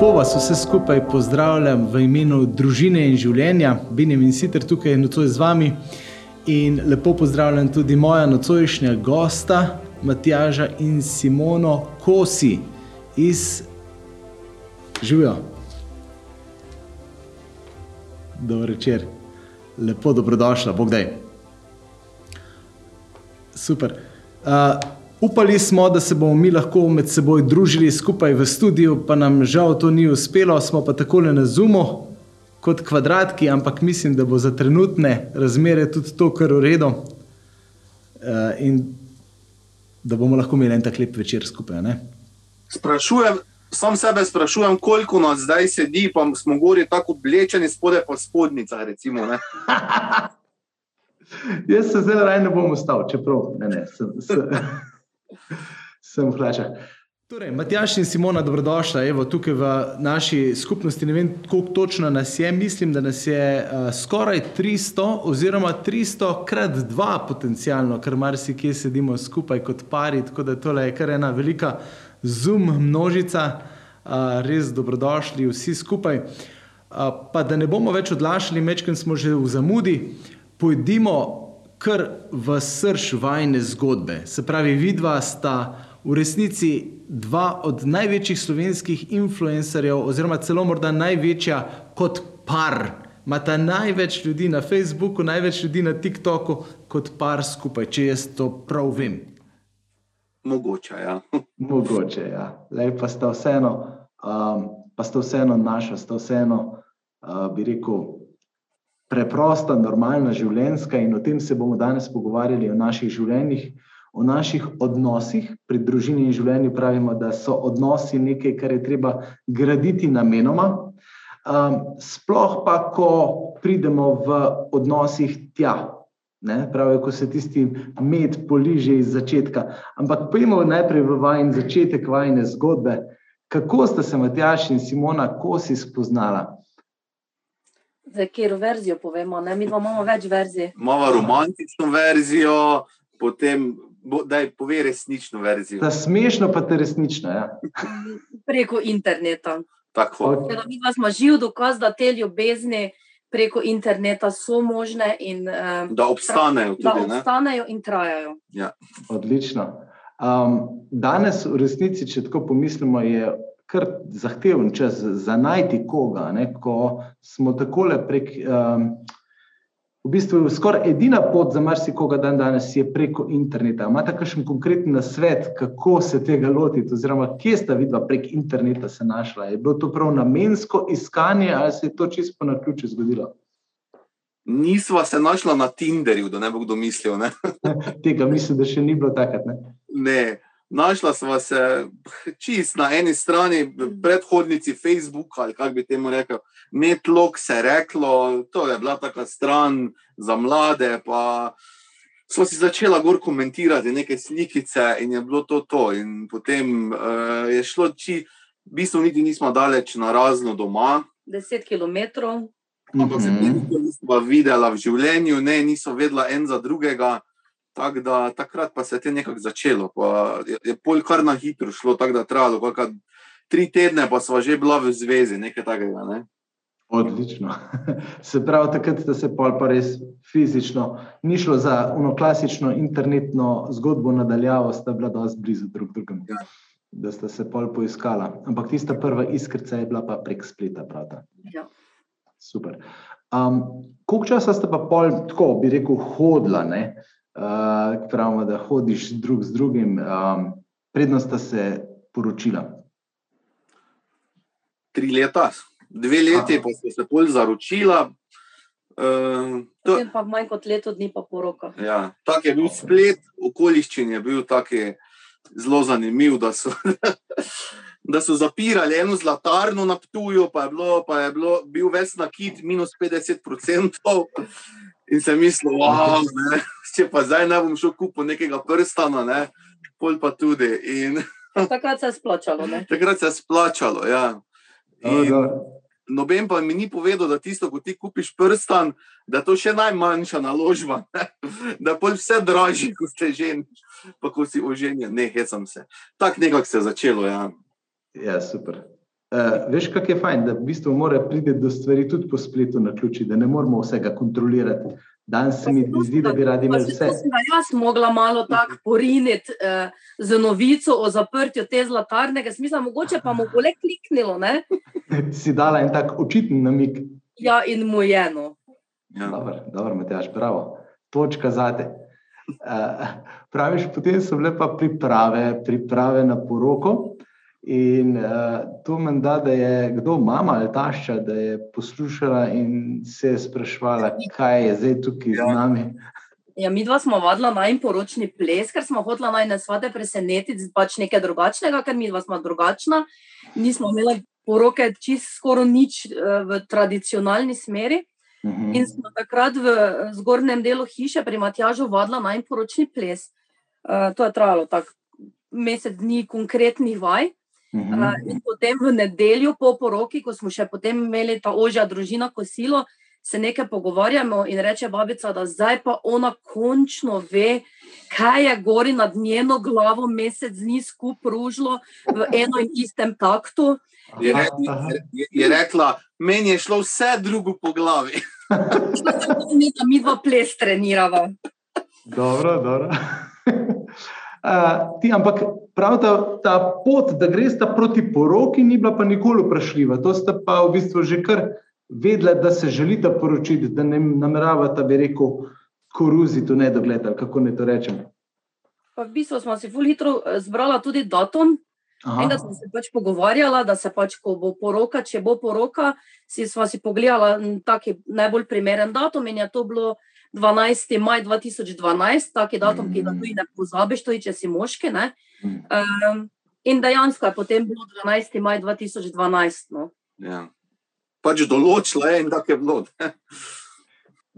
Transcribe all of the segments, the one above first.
Lepo vas vse skupaj pozdravljam v imenu družine in življenja. Benim in sicer tukaj nocoj z vami. In lepo pozdravljam tudi moja nocojšnja gosta, Matjaža in Simono Kosi iz Živijo. Dobro večer, lepo dobrodošla, bog daj. Super. Uh, upali smo, da se bomo mi lahko med seboj družili skupaj v studiu, pa nam žal to ni uspelo, smo pa takole na Zumu kot kvadratki, ampak mislim, da bo za trenutne razmere tudi to kar v redu. Uh, in da bomo lahko imeli en tak lep večer skupaj. Ne? Sprašujem, sam sebe sprašujem, koliko nas zdaj sedi, pa smo gori tako oblečeni, spode pa spodnica. Recimo, Jaz se zelo raje ne bom ustal, čeprav ne, ne, sem, sem, sem hlača. Torej, Matjaš in Simona, dobrodošla Evo, tukaj v naši skupnosti. Ne vem, koliko točno nas je, mislim, da nas je uh, skoraj 300, oziroma 300 krat 2 potencialno, ker marsikje sedimo skupaj kot pari, tako da tole je kar ena velika zum množica. Uh, res dobrodošli vsi skupaj. Uh, pa da ne bomo več odlašali, mečkaj smo že v zamudi, pojdimo kar v srž vajne zgodbe. Se pravi, vidva sta v resnici dva od največjih slovenskih influencerjev, oziroma celo morda največja kot par. Imata največ ljudi na Facebooku, največ ljudi na TikToku kot par skupaj, če jaz to prav vem. Mogoče, ja. Mogoče, ja. Lej, pa sta vseeno, um, pa sta vseeno naša, sta vseeno, uh, bi rekel, preprosta, normalna, življenjska in o tem se bomo danes pogovarjali, o naših življenjih o naših odnosih, pri družini in življenju pravimo, da so odnosi nekaj, kar je treba graditi namenoma. Um, sploh pa, ko pridemo v odnosih tja, ne, pravijo, ko se tisti med poliže iz začetka. Ampak pojmo najprej v vajen začetek vajne zgodbe. Kako ste se Matjaš in Simona Kosi spoznala? Za katero verzijo povemo? Ne? Mi imamo več verzij. Imamo romantično verzijo, potem da je pove resnično verzijo. Ta smešno, pa te resnično. Ja. preko interneta. Tako. Okay. Mi smo živ dokaz, da te ljubezni preko interneta so možne in um, da obstanejo. Tudi, da obstanejo in trajajo. Ja. Odlično. Um, danes, v resnici, če tako pomislimo, je kar zahteven čas za najti koga. Ne, ko smo tako prek. Um, v bistvu skoraj edina pot za marsikoga dan danes je preko interneta. Imate kakšen konkreten nasvet, kako se tega lotiti, oziroma kje sta vidva prek interneta se našla? Je bilo to prav namensko iskanje ali se je to čisto po naključju zgodilo? Nisva se našla na Tinderju, da ne bo kdo mislil. Ne? Tega mislim, da še ni bilo takrat. Ne? ne. Našla sva se čist na eni strani, predhodnici Facebooka ali kako bi temu rekel. Netlog se je reklo, to je bila taka stran za mlade. Pa smo si začela gor komentirati neke slikice in je bilo to to. In potem uh, je šlo, či v bistvu niti nismo daleč na razno doma. Deset km. Ampak se nismo videla v življenju, ne, niso vedela en za drugega. Tak da, takrat pa se je nekako začelo. Je, je pol kar na hitro šlo, tako da trajalo. Tri tedne pa smo že bila v zvezi, nekaj takega. Ne? Odlično. Se pravi, takrat ste se pol pa res fizično, ni šlo za eno klasično internetno zgodbo nadaljavo, sta bila dosti blizu drug drugemu. Ja. Da ste se pol poiskala. Ampak tista prva iskrca je bila pa prek spleta. Ja. Super. Um, koliko časa ste pa pol, tako bi rekel, hodila? Uh, pravimo, da hodiš drug z drugim, um, prednost sta se poročila. Tri leta, dve leti, pa sta se pol zaročila. Uh, to, pa manj kot leto dni, pa poroka. Ja, tak je bil splet, okoliščin je bil tako zelo zanimiv. Da so, da so zapirali eno zlatarno na Ptuju, pa je, bilo, pa je bilo, bil ves nakit, minus 50%. In sem mislil, wow, ne, če pa zdaj ne bom šel kupiti nekega prstana, ne, pol pa tudi. In, takrat se je splačalo. Ne? Takrat se je splačalo. Ja. Noben pa mi ni povedal, da tisto, ko ti kupiš prstan, da je to še najmanjša naložba, ne? da je vse dražje, ko si žen, pa ko si oženjen. Ne, hecam se. Tako nekako se je začelo. Ja, ja super. Uh, veš, kako je fajn, da v bistvu mora priti do stvari tudi po spletu na ključi, da ne moramo vsega kontrolirati. Danes se mi zdi, da bi radi imeli vse. Jaz sem mogla malo tako poriniti uh, z novico o zaprtju te zlatarnega smisla, mogoče pa mu bo le kliknilo. Ne? si dala en tak očiten namik. Ja, in mu je eno. Ja. Dobro, dobro Matjaš, bravo. Točka zate. Uh, praviš, potem so bile pa priprave, priprave na poroko. In uh, to meni da, da je kdo, mama ali tašča, da je poslušala in se je sprašvala, kaj je zdaj tukaj ja. z nami. Ja, mi dva smo vadila na en poročni ples, ker smo hotela naj nas vade presenetiti, pač nekaj drugačnega, ker mi dva smo drugačna. Nismo imeli poroke čist skoraj nič uh, v tradicionalni smeri. Uh mhm. -huh. In smo takrat v zgornjem delu hiše pri Matjažu vadila na en poročni ples. Uh, to je trajalo tako mesec dni konkretnih vaj. Uhum. In potem v nedeljo po poroki, ko smo še potem imeli ta ožja družina kosilo, se nekaj pogovarjamo in reče babica, da zdaj pa ona končno ve, kaj je gori nad njeno glavo mesec dni skupaj ružilo v eno in istem taktu. Je, re, je, je rekla, meni je šlo vse drugo po glavi. Mi pa mi dva ples treniramo. Dobro, dobro. Uh, ti, ampak prav ta, ta pot, da greš proti poroki, ni bila pa nikoli vprašljiva. To sta pa v bistvu že kar vedela, da se želita poročiti, da ne nameravata, bi rekel, koruziti v nedogled, ali kako ne to rečem. Pa v bistvu smo si zelo hitro eh, zbrali tudi datum. In da smo se pač pogovarjali, da se pač, ko bo poroka, če bo poroka, si smo si pogledali taki najbolj primeren datum in je to bilo 12. maj 2012, taki datum, mm. ki ga tudi ne pozabiš, tudi če si moški. Mm. Um, in dejansko je potem bilo 12. maj 2012. No. Ja. Pač določila je in tako je bilo.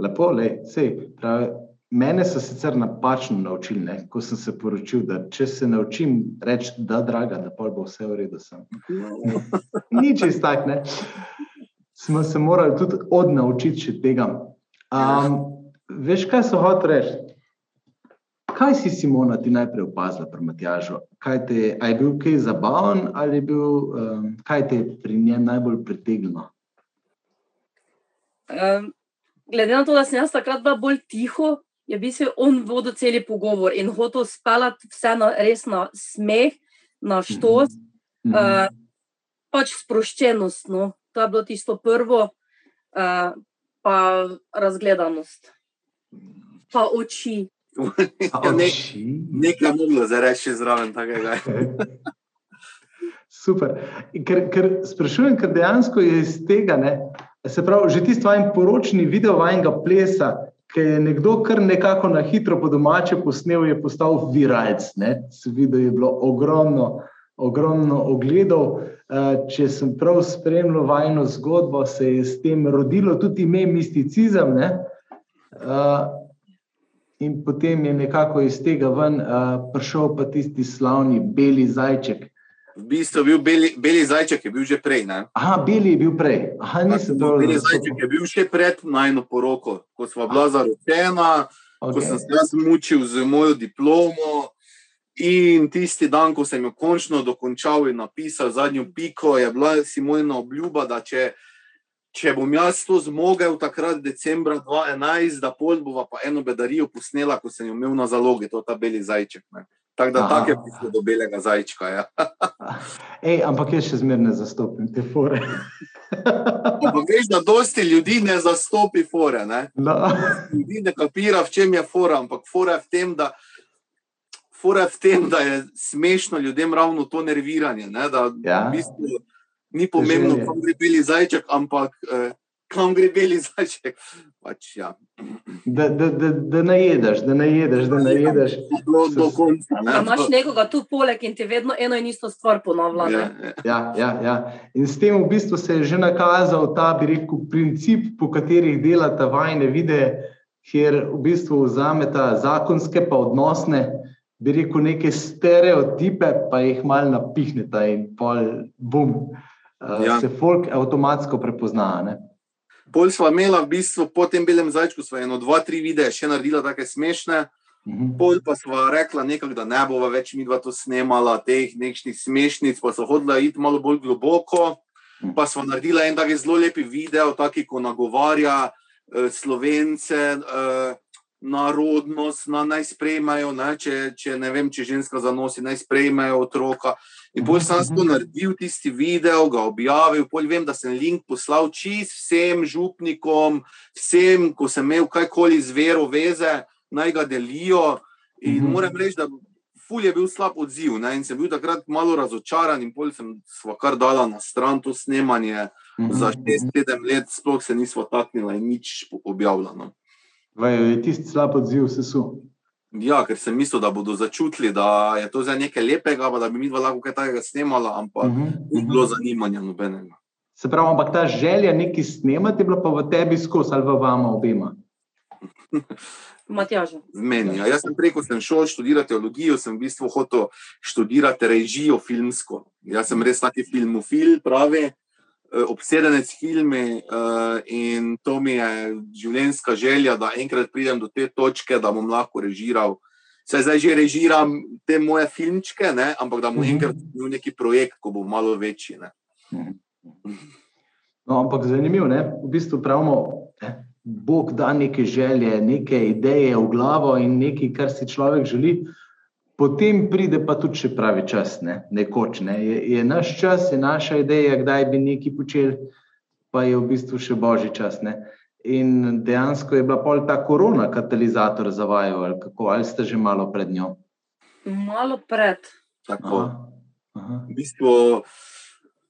Lepo, le, sej, pravi, mene so sicer napačno naučili, ne, ko sem se poročil, da če se naučim reči, da draga, da pa bo vse v redu. Nič iz tak, ne. Smo se morali tudi odnaučiti še tega. Um, Veš, kaj so hoteli reči? Kaj si Simona ti najprej opazila pri Matjažu? Kaj te, je bil kaj zabaven ali je bil, um, kaj te je pri njem najbolj pritegnilo? Um, glede na to, da sem jaz takrat bila bolj tiho, je bil se on vodil cel pogovor in hotel spalati vse na res na smeh, na štos, mm -hmm. uh, pač sproščenost. No. To je bilo tisto prvo, uh, pa razgledanost pa oči. Ja, ne, nekaj je moglo za reči zraven tega. Super. Ker, ker sprašujem, ker dejansko je iz tega, ne, se pravi, že ti svojim poročni video vajnega plesa, ki je nekdo kar nekako na hitro po domače posnel, je postal viralc. Se vidi, da je bilo ogromno, ogromno ogledov. Eh, če sem prav spremljal vajno zgodbo, se je s tem rodilo tudi ime misticizem. Ne? Uh, in potem je nekako iz tega ven uh, prišel pa tisti slavni beli zajček. V bistvu je bil beli, beli zajček, je bil že prej. Ne? Aha, beli je bil prej. Aha, nisem to videl. Beli zajček je bil še pred najno poroko, ko smo bila zaročena, okay. ko sem se jaz mučil z mojo diplomo. In tisti dan, ko sem jo končno dokončal in napisal zadnjo piko, je bila Simona obljuba, da če če bom jaz to zmogel takrat, decembra 2011, da pol bova pa eno bedarijo posnela, ko sem jo imel na zalogi, to je ta beli zajček. Ne. Tako da tako je prišlo do belega zajčka. Ja. Ej, ampak jaz še zmeraj ne zastopim te fore. ampak veš, da dosti ljudi ne zastopi fore. Ne? No. Ljudi ne kapira, v čem je fora, ampak fora je v tem, da. Fora je v tem, da je smešno ljudem ravno to nerviranje. Ne? Da, ja. v bistvu, ni pomembno, kam gre beli zajček, ampak eh, kam gre beli zajček. Pač, ja. da, da, da, da ne jedeš, da ne jedeš, da ne jedeš. Do, do konca, ne? Imaš nekoga tu poleg in ti vedno eno in isto stvar ponavlja. Ja, ja, ja, ja. In s tem v bistvu se je že nakazal ta rekel, princip, po katerih delata vajne videe, kjer v bistvu vzameta zakonske pa odnosne. Bi rekel, neke stereotipe, pa jih malo napihnete, in pol, bum, uh, ja. se folk avtomatsko prepozna. Pol smo imeli v bistvu po tem belem zajčku, smo eno, dva, tri videe še naredili tako smešne. Mhm. Pol pa smo rekla, nekak, da ne bova več mi dva to snemala, teh nekšnih smešnic, pa so hodila iti malo bolj globoko. Mhm. Pa smo naredili en taki zelo lepi video, taki, ko nagovarja uh, slovence, uh, narodnost, na, naj sprejmajo, ne, če, če ne vem, če ženska zanosi, naj sprejmajo otroka. In bolj sem to naredil, tisti video, ga objavil, bolj vem, da sem link poslal čist vsem župnikom, vsem, ko sem imel kajkoli z vero veze, naj ga delijo. In mm -hmm. moram reči, da ful je bil slab odziv. Ne? In sem bil takrat malo razočaran, in pol sem kar dala na stran to snemanje. Mm -hmm. Za 6-7 let sploh se nismo taknili in nič objavljeno. Vaj, je tisti slab odziv se su? Ja, ker sem mislil, da bodo začutili, da je to za nekaj lepega, da bi mi dva lahko kaj takega snemala, ampak uh -huh. ni bilo zanimanja nobenega. Se pravi, ampak ta želja nekaj snemati je bila pa v tebi skozi ali v vama obema? Meni. Ja. Jaz sem preko sem šel študirati teologijo, sem v bistvu hotel študirati režijo filmsko. Jaz sem res taki filmofil, pravi. Eh, obsedenec filmi uh, in to mi je življenjska želja, da enkrat pridem do te točke, da bom lahko režiral. Se zdaj že režiram te moje filmčke, ne? ampak da bom mhm. enkrat imel neki projekt, ko bo malo večji. No, ampak zanimivo je, v bistvu pravimo, da Bog da neke želje, neke ideje v glavo in nekaj, kar si človek želi. Potem pride pa tudi še pravi čas, ne? nekoč. Ne? Je, je naš čas, je naša ideja, kdaj bi nekaj počeli, pa je v bistvu še božji čas. Ne? In dejansko je bila pol ta korona katalizator za vajo, ali kako, ali ste že malo pred njo? Malo pred. Tako. Aha. Aha. V bistvu,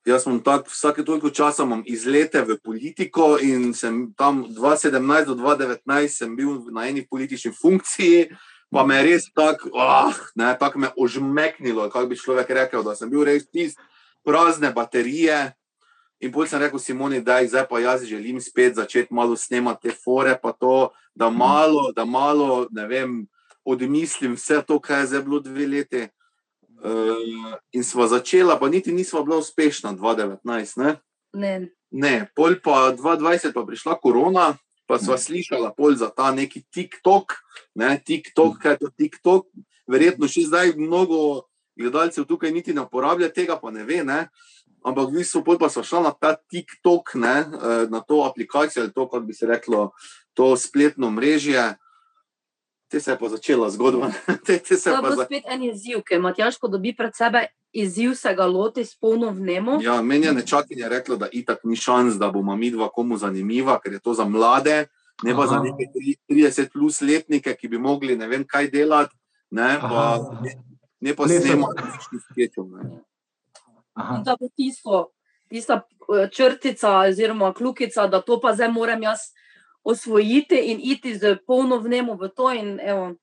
jaz sem tak, vsake toliko časa imam izlete v politiko in sem tam 2017 do 2019 bil na eni politični funkciji pa me je res tako, oh, tako me ožmeknilo, kako bi človek rekel, da sem bil res tist prazne baterije. In potem sem rekel Simoni, da je zdaj pa jaz želim spet začeti malo snemati te fore, pa to, da mhm. malo, da malo, ne vem, odmislim vse to, kar je zdaj bilo dve leti. Uh, in smo začela, pa niti nismo bila uspešna 2019. Ne, ne. ne pol pa 2020 pa prišla korona, pa sva slišala pol za ta neki TikTok, ne, TikTok, kaj je to TikTok. Verjetno še zdaj mnogo gledalcev tukaj niti ne uporablja tega, pa ne ve. Ne. Ampak v bistvu pa smo šli na ta TikTok, ne, eh, na to aplikacijo ali to, kako bi se reklo, to spletno mrežje. Te se je pa začela zgodba. te, te se je pa začela. Spet en izziv, ki ima težko dobi pred sebe izziv, se ga loti s polno vnemo. Ja, meni je nečakinja rekla, da itak ni šans, da bomo mi dva komu zanimiva, ker je to za mlade ne pa Aha. za neke 30 plus letnike, ki bi mogli ne vem kaj delati, ne pa, ne, ne pa snemati nekih sketchov. Da bo tisto, tista eh, črtica oziroma klukica, da to pa zdaj moram jaz osvojiti in iti z polno vnemo v to in evo,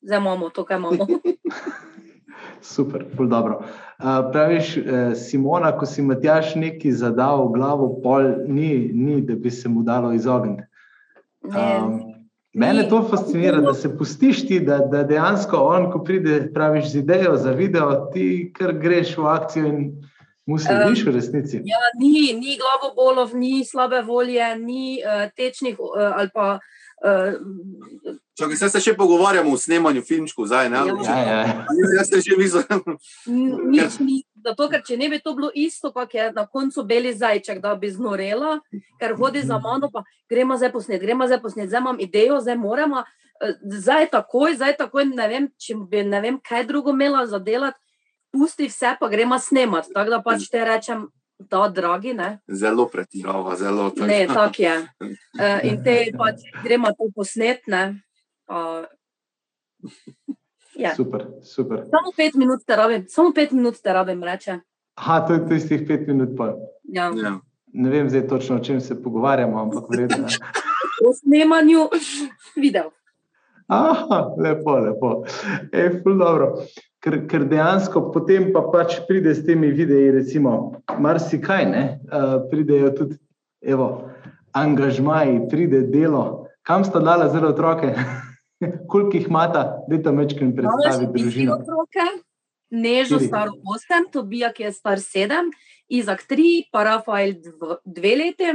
zdaj imamo to, kaj imamo. Super, pol dobro. Uh, praviš, uh, Simona, ko si Matjaš neki zadal v glavo, pol ni, ni, da bi se mu dalo izogniti. Um, mene to fascinira, da se pustiš ti, da, da dejansko on, ko pride, praviš z idejo za video, ti kar greš v akcijo in mu slediš v resnici. Ja, ni, ni glavobolov, ni slabe volje, ni uh, tečnih uh, ali pa. Uh, Če se še pogovarjamo o snemanju filmčkov, zdaj ne. Ja, ja. Jaz se že videl. Nič ni Zato, ker če ne bi to bilo isto, kot je na koncu beli zajček, da bi znorela, ker hodi za mano, pa gremo zdaj posnet, gremo zdaj posnet, zdaj imam idejo, zdaj moramo, eh, zdaj takoj, zdaj takoj, ne vem, če bi ne vem, kaj drugo imela za delati, pusti vse, pa gremo snemati. Tako da pač te rečem, da, dragi. Ne? Zelo pretirava, zelo tako. Ne, tako je. Uh, in te pač gremo to posnet. Uh, Ja. Super, super. Samo pet minut te rabim, samo pet minut te rabim, reče. Ha, to je tistih pet minut. Ja. Ja. Ne vem zdaj točno, o čem se pogovarjamo, ampak vredno. o snemanju video. Aha, lepo, lepo. E, ker, ker dejansko potem pa pač pride s temi videi, recimo, marsikaj, ne? Uh, pridejo tudi, evo, angažmaji, pride delo. Kam sta dala zelo otroke? Koliko jih imata, da tam večkrat predstaviti družino? Nežo star 8, Tobija, ki je star 7, Izak 3, pa Rafael 2 leti.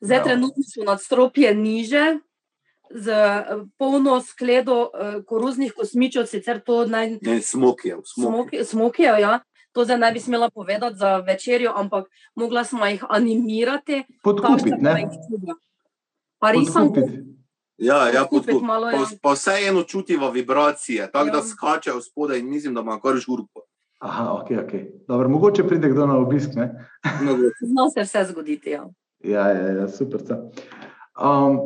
Zdaj no. trenutno so nadstropje niže, z polno skledo uh, koruznih kosmičev, sicer to naj... Ne, smokijev. Smokijev, smokijev ja. to zdaj ne bi smela povedati za večerjo, ampak mogla smo jih animirati. Podkupiti, ne? Pa risam. Ja, ja, Podkupiti podkup. malo, pa, ja. pa vseeno čutiva vibracije, tako Ja. da skačejo spodaj in mislim, da ima kar žurko. Aha, ok, ok. Dobro, mogoče pride kdo na obisk, ne? Zna se vse zgoditi. Ja. Ja, ja, ja super. Um,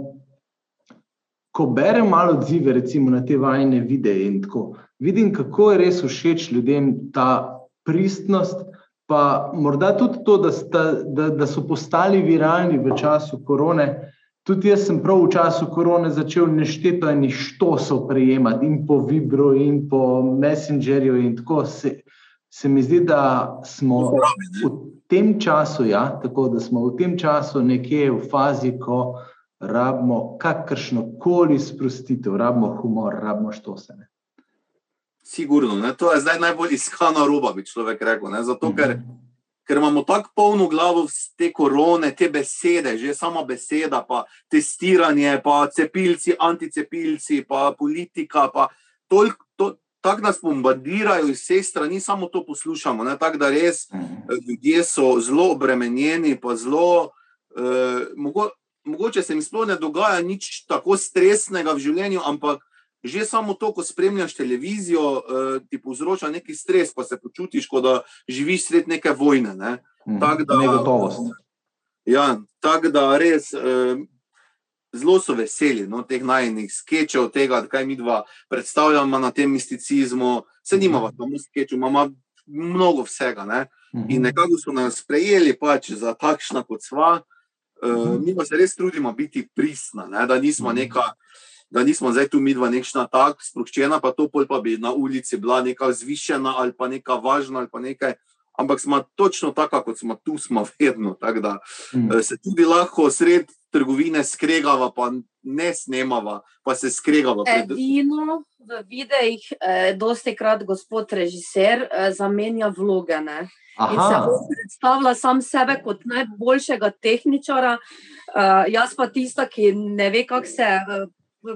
ko berem malo odzive, recimo na te vajne videe in tako, vidim, kako je res všeč ljudem ta pristnost, pa morda tudi to, da, sta, da, da so postali viralni v času korone. Tudi jaz sem prav v času korone začel nešteto enih štosov prejemati in po Vibru, in po Messengerju. In tako se, se mi zdi, da smo v tem času, ja, tako da smo v tem času nekje v fazi, ko rabimo kakršno koli sprostitev, rabimo humor, rabimo štosene. Sigurno, ne? to je zdaj najbolj iskana roba, bi človek rekel. Ne? Zato, ker, ker imamo tako polno glavo te korone, te besede, že sama beseda, pa testiranje, pa cepilci, anticepilci, pa politika. Pa toliko, to, tako nas bombardirajo iz vseh strani, samo to poslušamo. ne. Tako da res eh, ljudje so zelo obremenjeni, pa zelo. Eh, mogo, mogoče se jim sploh ne dogaja nič tako stresnega v življenju, ampak že samo to, ko spremljaš televizijo, eh, ti povzroča neki stres, pa se počutiš, kot da živiš sred neke vojne. Ne? Tako da- Negotovost. Ja, tako da res eh, zelo so veseli no, teh najnih sketchov, tega, kaj mi dva predstavljamo na tem misticizmu. Se nimamo samo sketchov, imamo mnogo vsega. Ne? Mhm. In nekako so nas sprejeli pač za takšna, kot sva. Uh, mi pa se res trudimo biti pristna, ne? da nismo Mhm. neka. Da nismo zdaj tu midva nekšna tako sproščena, pa to pol pa bi na ulici bila neka zvišena ali pa neka važna ali pa nekaj. Ampak smo točno taka, kot smo tu, smo vedno. Tako da Mhm. eh, se tudi lahko sred trgovine skregava, pa ne snemava, pa se skregava. Pred... Edino v videih, eh, dosti krat gospod režiser eh, zamenja vloge. Ne? In se Aha, predstavlja sam sebe kot najboljšega tehničara, uh, jaz pa tista, ki ne ve, kako se uh,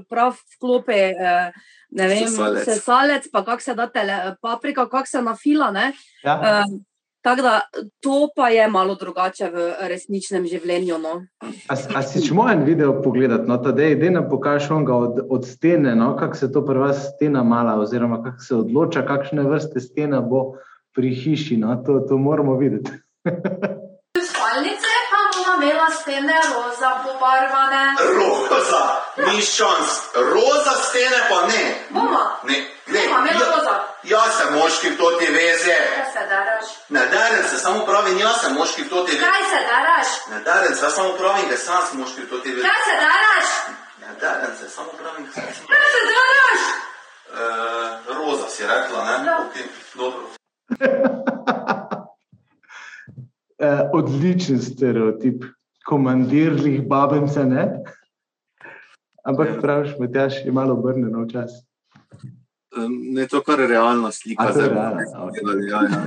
prav vklopi. Uh, Ne vem, Sesalec. sesalec, pa kako se da tele, paprika, kako se nafila. ne. ja. Uh, Tako da to pa je malo drugače v resničnem življenju. No. A, a si čemo en video pogledati, no, tadej, dej nam pokaž onga od, od stene, no, kako se to pri vas stena mala, oziroma kako se odloča, kakšne vrste stena bo pri hiši, no, to, to moramo videti. Spalnice pa bomo imela stene roza pobarvane. Roza, miščansk, roza stene pa ne. Bomo, ne glej, bomo imela ja- roza. Jaz sem moški v to te veze. Kaj se daraš? Ne darem se, samo pravim, jaz sem moški v to te veze. Kaj se daraš? Ne darem se, jaz samo pravim, da sem moški v to te veze. Kaj se daraš? Ne darem se, samo pravim, da sem. Kaj se daraš? Uh, roza si rekla, ne? Ja. Okay, dobro. Eh, odličen stereotip, komandirlih babence, ne? Ampak Ja. praviš, Matjaš je malo obrnjeno včasih. Ne, to kar je realna slika. A, zdaj realna, povedali, ja, ja.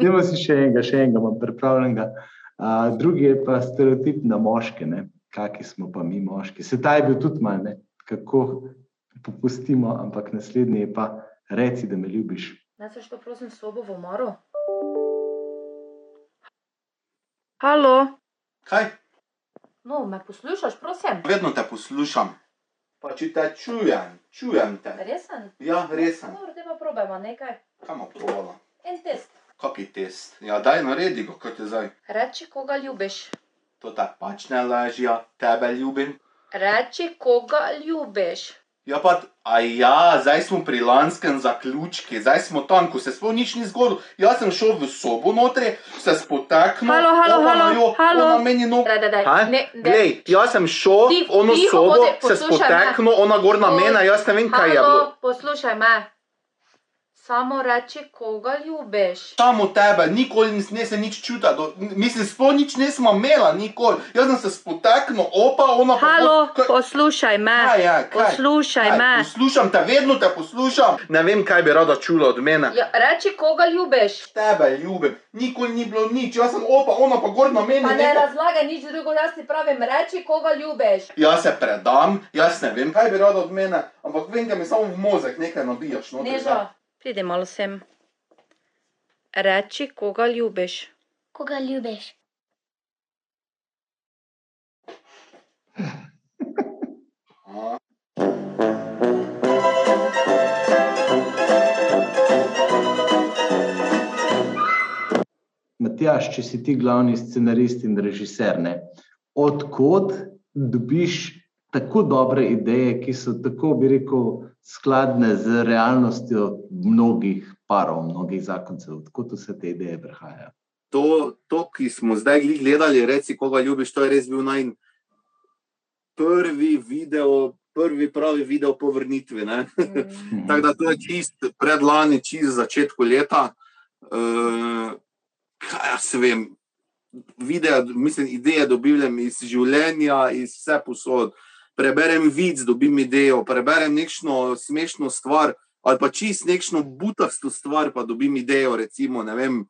Dajmo si še enega, še enega imam pripravljenega. A, drugi je pa stereotip na moške, ne? kaki smo pa mi moški. Se ta je bil tudi manj, ne? kako popustimo, ampak naslednji je pa reci, da me ljubiš. Ne se što, prosim, sobo v omoru. Halo, Kaj? no, me poslušaš, prosim? Vedno te poslušam. Pa če te čujem, čujem te. Resen? Ja, resen. Dobro, te pa probajmo nekaj. Kaj ima provala? En test. Kaki test? Ja, daj naredi ga, kot je zdaj. Reči, koga ljubiš. To te pač ne leži, ja, tebe ljubim. Reči, koga ljubiš. Ja, pa, a ja, zdaj smo pri lanskem zaključku, zdaj smo tam, ko se sploh nič ni zgodilo. Jaz sem šel v sobo notri, se spotaknil. Halo, halo, ona halo, jo- halo. Ona meni no. Daj, daj, daj. Ne, ne. Glej, jaz sem šel v ono sobo, bodi, se poslušaj me. spotaknil, ona gor na mene, jaz ne vem, kaj je bilo. Halo, poslušaj me. Samo reči, koga ljubiš. Samo tebe, nikoli nis- nisem nič čutil, do- mislim, sploh nič nismo imela, nikoli. Jaz sem se spotaknil, opa, ona pa. Halo, Kaj- poslušaj me. Kaj je, kaj? Poslušaj Kaj, me. Poslušam te, vedno te poslušam. Ne vem, kaj bi rada čula od mene. Ja, reči, koga ljubiš. Tebe ljubim, nikoli ni bilo nič, jaz sem opa, ona pa gor na meni. Pa ne neko- razlagaj nič drugo, jaz ti pravim, reči, koga ljubiš. Jaz se predam, jaz ne vem, kaj bi rada od mene, ampak vem, da mi samo v mozek nekaj nabijaš. notri, Neža, pridi malo sem. Reči, koga ljubiš. Koga ljubiš? Matjaš, če si ti glavni scenarist in režiser, ne? odkot dobiš tako dobre ideje, ki so tako, bi rekel, skladne z realnostjo mnogih parov, mnogih zakoncev, odkot vse te ideje prihajajo? To, to, ki smo zdaj gledali, reci, koga ljubiš, to je res bil naj prvi video. Prvi pravi video povrnitve. Mm. Tako da to je čist predlani, čist začetku leta. Uh, kaj jaz vem, videa, mislim, ideje dobivam iz življenja, iz vse posod. Preberem vid, dobim idejo, preberem nekšno smešno stvar, ali pa čist nekšno butasto stvar, pa dobim idejo, recimo, ne vem,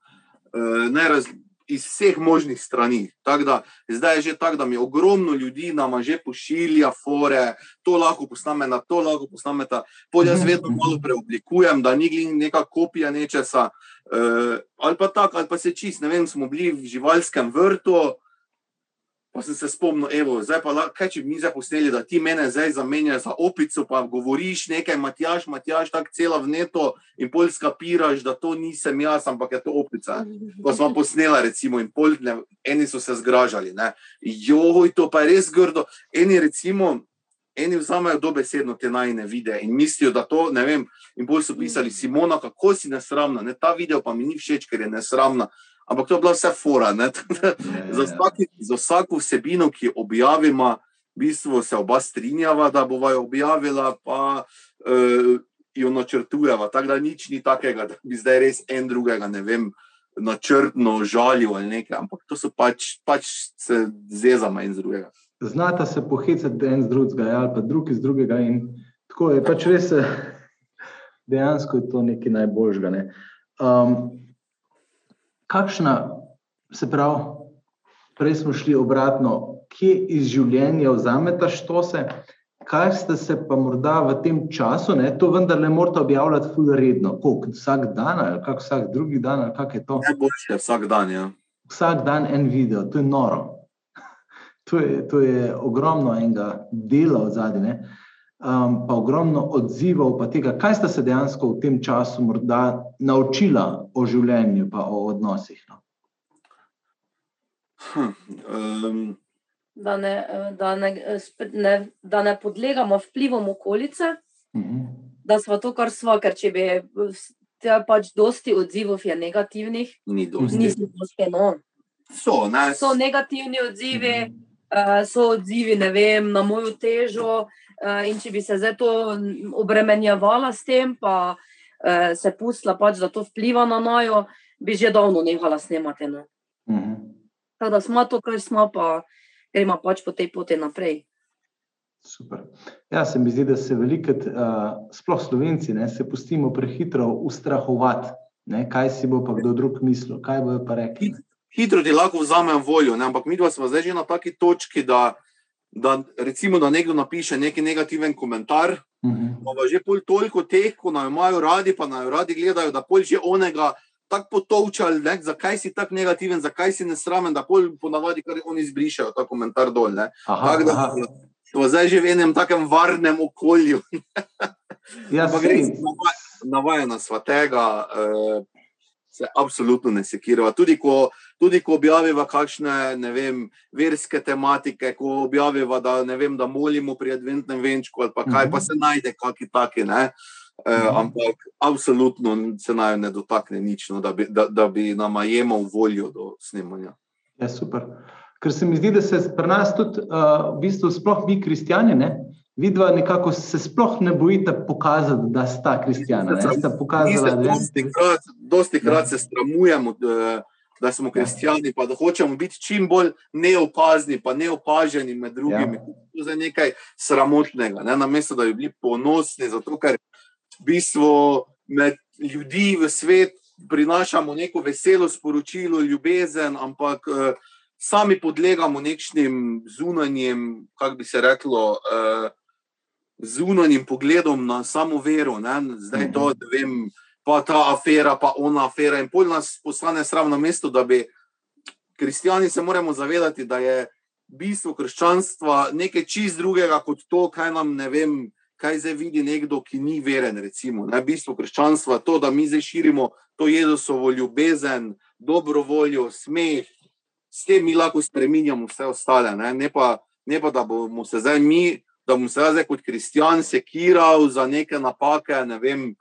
eh, ne raz, iz vseh možnih strani. Da, zdaj je že tako, da mi ogromno ljudi nama že pošilja fore, to lahko posname na to, lahko posname ta. Pod jaz vedno malo preoblikujem, da ni neka kopija nečesa. Uh, ali pa tako, ali pa se čist, ne vem, smo bili v živalskem vrtu, Pa sem se spomnil, evo, zdaj pa, kaj če bi mi zdaj posneli, da ti mene zdaj zamenjaš za opico, pa govoriš nekaj, Matjaš, Matjaš, tako cela vneto in poljska piraš, da to nisem jaz, ampak je to opica. Ko smo posnela, recimo, in pol, ne, eni so se zgražali, ne. Joj, to pa je res grdo. Eni, recimo, eni vzamejo dobesedno te najne vide in mislijo, da to, ne vem, in bolj so pisali, Simona, kako si nesramna, ne, ta video pa mi ni všeč, ker je nesramna. Ampak to je bila vse fora. Ja, za, ja. vsaki, za vsako vsebino, ki jo objavimo, v bistvu se oba strinjava, da bova jo objavila, pa uh, jo načrtujeva. Tako da nič ni takega, da bi zdaj res en drugega, ne vem, načrtno žalil ali nekaj. Ampak to so pač, pač se zezama in z drugega. Znata se pohecati en z drugega, ja, ali pa drug iz drugega. Tako je pač res, eh, dejansko je to nekaj najboljžga. Ne. Um, kakšna, se pravi, prej smo šli obratno, kje iz življenja vzamete štose, kaj ste se pa morda v tem času, ne, to vendar ne morete objavljati fully redno, koliko vsak dan ali kak vsak drugi dan ali kak je to? Najboljše vsak dan, ja. Vsak dan en video, to je noro. To je, to je ogromno enega dela od zadnje um, pa ogromno odzivov, pa tega, kaj ste se dejansko v tem času morda naučila o življenju, pa o odnosih. No? Hm, um. Da, ne, da, ne, ne, da ne podlegamo vplivom okolice, uh mhm. -huh. da smo to, kar smo, ker če bi pač dosti odzivov je negativnih, ni dosti. Nismo dosti, no. So, ne. so negativni odzivi, uh -huh. Uh, so odzivi vem, na mojo težo, uh, Eh, in če bi se zdaj to obremenjevala s tem, pa uh, se pustila, pač, da to vpliva na nojo, bi že davno nehala snemati. No. Uh mhm. -huh. Tako da smo to, kar smo, pa gremo pač po tej poti naprej. Super. Ja, se mi zdi, da se veliko, uh, sploh slovenci, ne, se pustimo prehitro ustrahovati, ne, kaj si bo pa kdo drug mislil, kaj bojo pa rekli. Hitro ti lahko vzamem voljo, ne, ampak mi dva smo zdaj že na taki točki, da da, recimo, da nekdo napiše neki negativen komentar. Uh -huh. Pa že pol toliko teh, ko naj imajo radi, pa naj radi gledajo, da pol že onega tako potovčali, ne, zakaj si tako negativen, zakaj si nesramen, da pol ponavadi kar oni izbrišajo ta komentar dol. Tak, da, to zdaj že v enem takem varnem okolju. ja, Navajena sva tega, eh, se absolutno ne sekirava. Tudi ko, tudi ko objaviva kakšne vem, verske tematike, ko objaviva, da, vem, da molimo pri adventnem venčku ali pa kaj, pa mhm. se najde kakšni taki. Ne? E, ampak absolutno se naj ne dotakne nič, no, da, bi, da, da bi nam jemal voljo do snemanja. Ja, super. Ker se mi zdi, da se pri nas tudi, uh, v bistvu, sploh mi, kristijani, ne, vidva nekako se sploh ne bojite pokazati, da sta kristijana. Dosti krat, dosti krat se stramujemo, da smo kristijani, pa da hočemo biti čim bolj neopazni, pa neopaženi med drugimi. Ja. To je nekaj sramotnega, ne? namesto da bi bili ponosni, zato ker v bistvu med ljudi v svet prinašamo neko veselo sporočilo, ljubezen, ampak uh, sami podlegamo nekšnim zunanjem, kako bi se reklo, uh, zunanjim pogledom na samo vero. Ne? Zdaj to, mhm. da vem, pa ta afera, pa ona afera. In pol nas postane sram na mesto, da bi kristijani se moramo zavedati, da je bistvo krščanstva nekaj čist drugega kot to, kaj nam ne vem. Kaj zdaj vidi nekdo, ki ni veren, recimo, ne, bistvo krščanstva, to, da mi zdaj širimo to Jezusovo ljubezen, dobro voljo, smeh, s tem mi lahko spremenjamo vse ostale. Ne, ne, pa, ne pa, da bomo se zdaj mi, da bom se zdaj kot kristijan sekiral za neke napake, ne vem,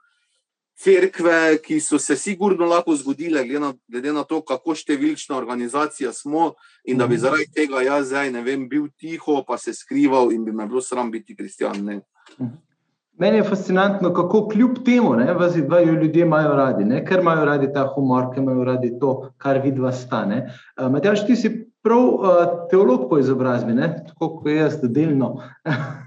crkve, ki so se sigurno lahko zgodile, glede na, glede na to, kako številčna organizacija smo, in da bi mhm. zaradi tega jaz zdaj, ne vem, bil tiho, pa se skrival in bi me bilo sram biti kristijan. Mhm. Meni je fascinantno, kako kljub temu, da jo ljudje imajo radi, ne? ker imajo radi ta humor, ker imajo radi to, kar vidva stane. Uh, Matjaš, ti si prav uh, teolog po izobrazbi, ne? tako kot jaz, delno.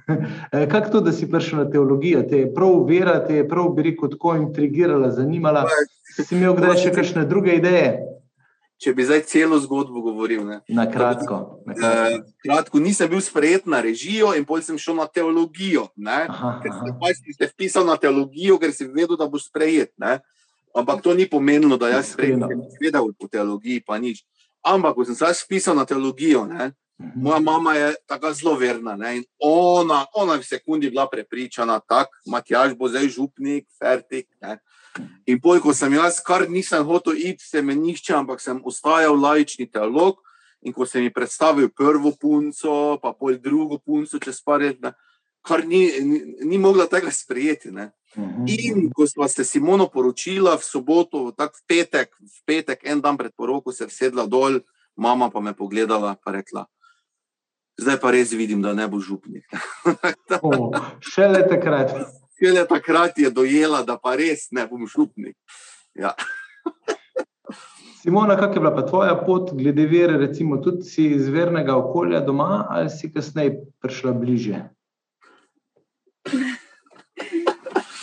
Eh, kako to, da si prišel na teologijo? Te je prav vera, te je prav, bi rekel, tako intrigirala, zanimala. Si imel kdaj še kakšne druge ideje? Če bi zdaj celo zgodbo govoril. Ne. Na kratko. Na kratko. Eh, kratko, nisem bil sprejet na režijo, in potem sem šel na teologijo. Aha, ker si se vpisal na teologijo, ker si vedel, da boš sprejet. Ne. Ampak to ni pomenilo, da jaz sprejem vedel po teologiji, pa nič. Ampak, ko sem se spisal na teologijo, ne, mhm. moja mama je tako zelo verna. Ne, ona, ona je v sekundi bila prepričana, da Matjaž bo zdaj župnik, fertik. Ne. In poj, ko sem jaz, kar nisem hotel iti, se me nišče, ampak sem ostajal laični teolog. In ko sem mi predstavil prvo punco, pa pol drugo punco, čez par let, kar ni, ni, ni mogla tega sprejeti. Ne. Mhm. In ko smo se Simono poročila v soboto, tako v petek, v petek, en dan pred poroko, se je sedla dol, mama pa me pogledala in rekla: Zdaj pa res vidim, da ne bo župnik. oh, šele takrat. Šele takrat je dojela, da pa res ne bom župnik. Ja. Simona, kakšna je bila pa tvoja pot glede vere, recimo tudi si iz vernega okolja doma ali si kasneje prišla bliže?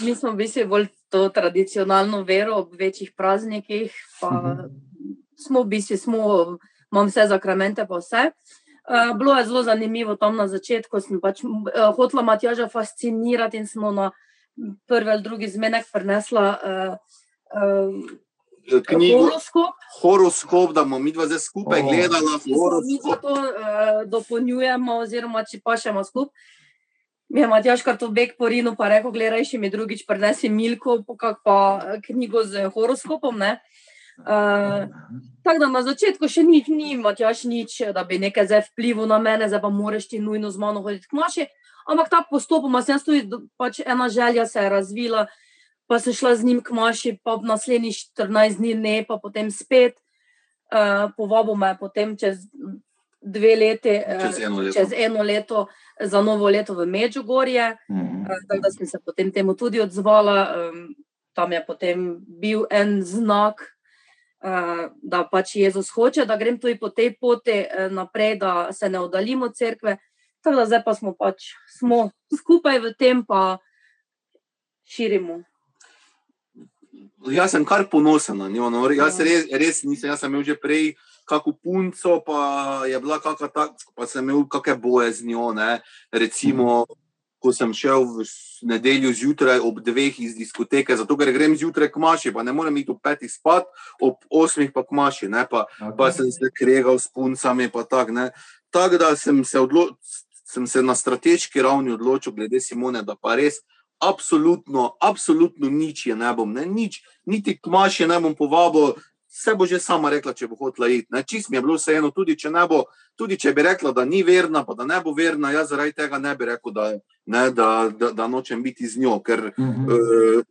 mi smo v bistvu bolj to tradicionalno vero ob večjih praznikih. Pa uh mhm. -huh. Smo v bistvu, smo, imam vse zakramente, pa vse. Uh, bilo je zelo zanimivo tam na začetku, sem pač uh, hotela Matjaža fascinirati in smo na prvi ali drugi zmenek prenesla uh, uh, horoskop. Horoskop, da bomo mi dva zdaj skupaj oh. gledali. Mi to uh, dopolnjujemo, oziroma če pa še imamo skupaj mi je Matjaš kar to beg po Rinu, pa rekel, gledaj, še mi drugič prenesi Milko, pa, pa knjigo z horoskopom. Uh, tako da na začetku še ni, ni Matjaš nič, da bi nekaj zdaj vplival na mene, zdaj pa moraš ti nujno z mano hoditi k maši. Ampak ta postopoma se je pač ena želja se je razvila, pa sem šla z njim k maši, pa naslednjih 14 dni ne, pa potem spet. Uh, Povabo me potem čez dve leti, čez eno leto, čez eno leto za novo leto v Međugorje. Mm -hmm. Tako da sem se potem temu tudi odzvala. Tam je potem bil en znak, da pač Jezus hoče, da grem tudi po tej poti naprej, da se ne oddaljimo od cerkve. Tako da zdaj pa smo pač smo skupaj v tem, pa širimo. Jaz sem kar ponosen na njo. No. Jaz ja. res, res nisem, jaz sem imel že prej uh, kako punco, pa je bila kakšna taka, pa sem imel kakšne boje z njo. Ne? Recimo, ko sem šel v nedeljo zjutraj ob dveh iz diskoteke, zato ker grem zjutraj k maši, pa ne morem iti ob petih spat, ob osmih pa k maši, pa, okay. pa sem se kregal s puncami. Tako da sem se, odlo sem se na strateški ravni odločil, glede Simone, da pa res. Absolutno, absolutno nič je ne bom, ne, nič, niti k maši ne bom povabil, se bo že sama rekla, če bo hotela iti. Čist mi je bilo vseeno, tudi če, bo, tudi če bi rekla, da ni verna, pa da ne bo verna, jaz zaradi tega ne bi rekel, da, ne, da, da, da nočem biti z njo. Ker uh -huh. uh,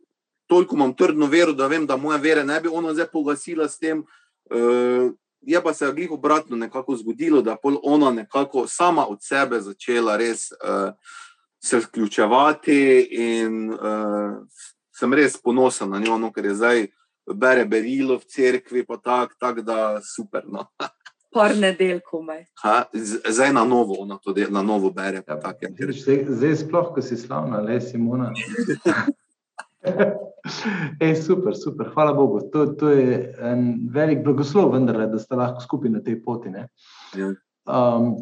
toliko imam trdno vero, da vem, da moja vera ne bi ona zdaj pogasila s tem. Uh, je pa se je obratno nekako zgodilo, da je ona nekako sama od sebe začela res uh, se vključevati in uh, sem res ponosen na njo, no, ker je zdaj bere berilo v cerkvi, pa tako, tak, da super. No. Par nedeljkov. Zdaj na novo, ona to de, na novo bere. Ja, tak, ja. zdaj, zdaj sploh, ko si slavna, le Simona. Ej, super, super, hvala Bogu. To, to je en velik blagoslov, vendar, da ste lahko skupaj na tej poti. Ja. Um,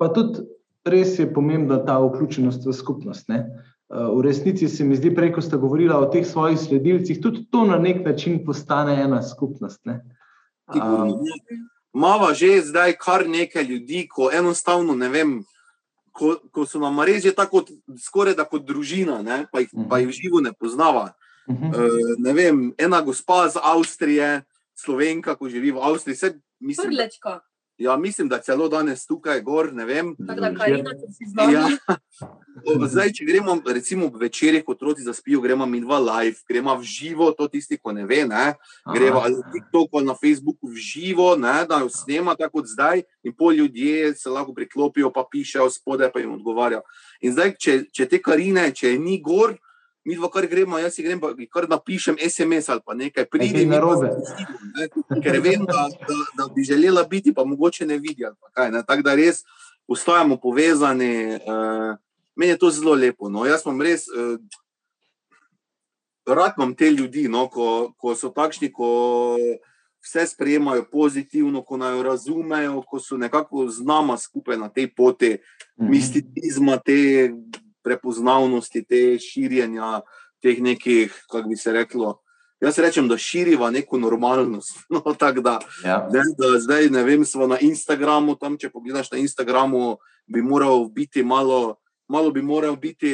pa tudi res je pomembna ta vključenost v skupnost. Ne? V resnici se mi zdi, prej, ko ste govorili o teh svojih sledilcih, tudi to na nek način postane ena skupnost. Ne? Um, Mava že zdaj kar nekaj ljudi, ko enostavno ne vem. Ko, ko so nam reči tako, skoraj da kot družina, ne, pa, jih, pa jih živo ne poznava. Uh -huh. uh, ne vem, ena gospa iz Avstrije, slovenka, ko živi v Avstriji, vse mislim. Prlečka. Ja, mislim, da celo danes tukaj gor, ne vem. Tako da, Karina, si znala. Ja. Zdaj, če gremo, recimo, večer, ko otroci zaspijo, gremo mi dva live, gremo v živo, to tisti, ko ne ve, ne. gremo ali na TikToku ali na Facebooku v živo, ne, da jo snema tako kot zdaj, in pol ljudje se lahko priklopijo, pa pišejo spodaj, pa jim odgovarjajo. In zdaj, če, če te karine, če je ni gor, mi dva kar gremo, jaz si grem, pa kar napišem SMS ali pa nekaj, pridi na robe. Ker vem, da, da, da bi želela biti, pa mogoče ne vidi. Tako da res ostajamo povezani. Uh, meni je to zelo lepo. No. Jaz sem res. Uh, Rad imam te ljudi, no, ko, ko so takšni, ko vse sprejemajo pozitivno, ko naj razumejo, ko so nekako z nama skupaj na tej poti mm -hmm. misticizma, te prepoznavnosti, te širjenja teh nekih, kako bi se reklo. Jaz rečem, da širiva neko normalnost. No, da, ja. ne, da zdaj, ne vem, smo na Instagramu, tam, če pogledaš na Instagramu, bi moral biti malo, malo bi moral biti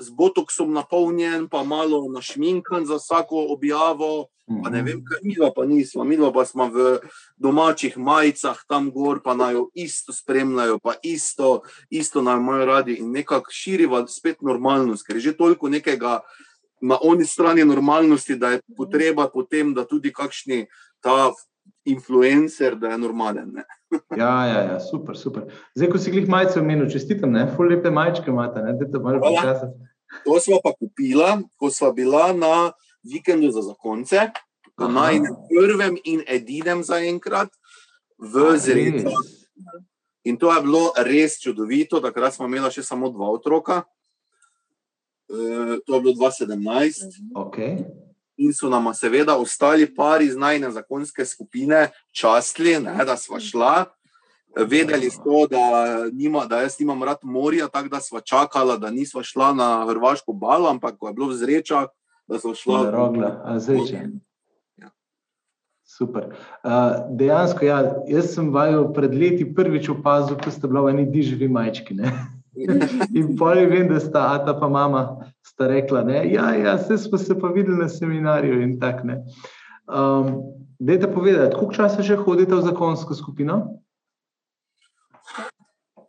z botoksom napolnjen, pa malo našminkan za vsako objavo. Pa ne vem, kaj mi pa nismo, mi pa smo v domačih majicah tam gor, pa naj jo isto spremljajo, pa isto, isto naj imajo radi. In nekako širiva spet normalnost, ker je že toliko nekega na oni strani normalnosti, da je potreba potem, da tudi kakšni ta influencer, da je normalen. Ja, ja, ja, super, super. Zdaj, ko si jih majice omenil, čestitam, ne, ful lepe majčke imate, ne, da te malo počasati. To smo pa kupila, ko smo bila na vikendu za zakonce, na najnem prvem in edinem zaenkrat v Zredu. In to je bilo res čudovito, takrat smo imeli še samo dva otroka, e, to je bilo 2017. Okay. In so nam seveda ostali pari iz najne zakonske skupine častili, ne, da smo šla. Vedeli so, da, nima, da jaz nimam rad morja, tako da smo čakali, da nismo šla na Hrvaško balo, ampak ko je bilo v zrečah, da so šla na Rogla, zreče. Ja. Super. Uh, dejansko, ja, jaz sem vaju pred leti prvič opazil, ko ste bili v eni dižvi majčki. Ne? In poli vem, da sta ata pa mama sta rekla, da ja, ja, smo se pa videli na seminarju in tako ne. Um, Dajte povedati, koliko časa že hodite v zakonsko skupino?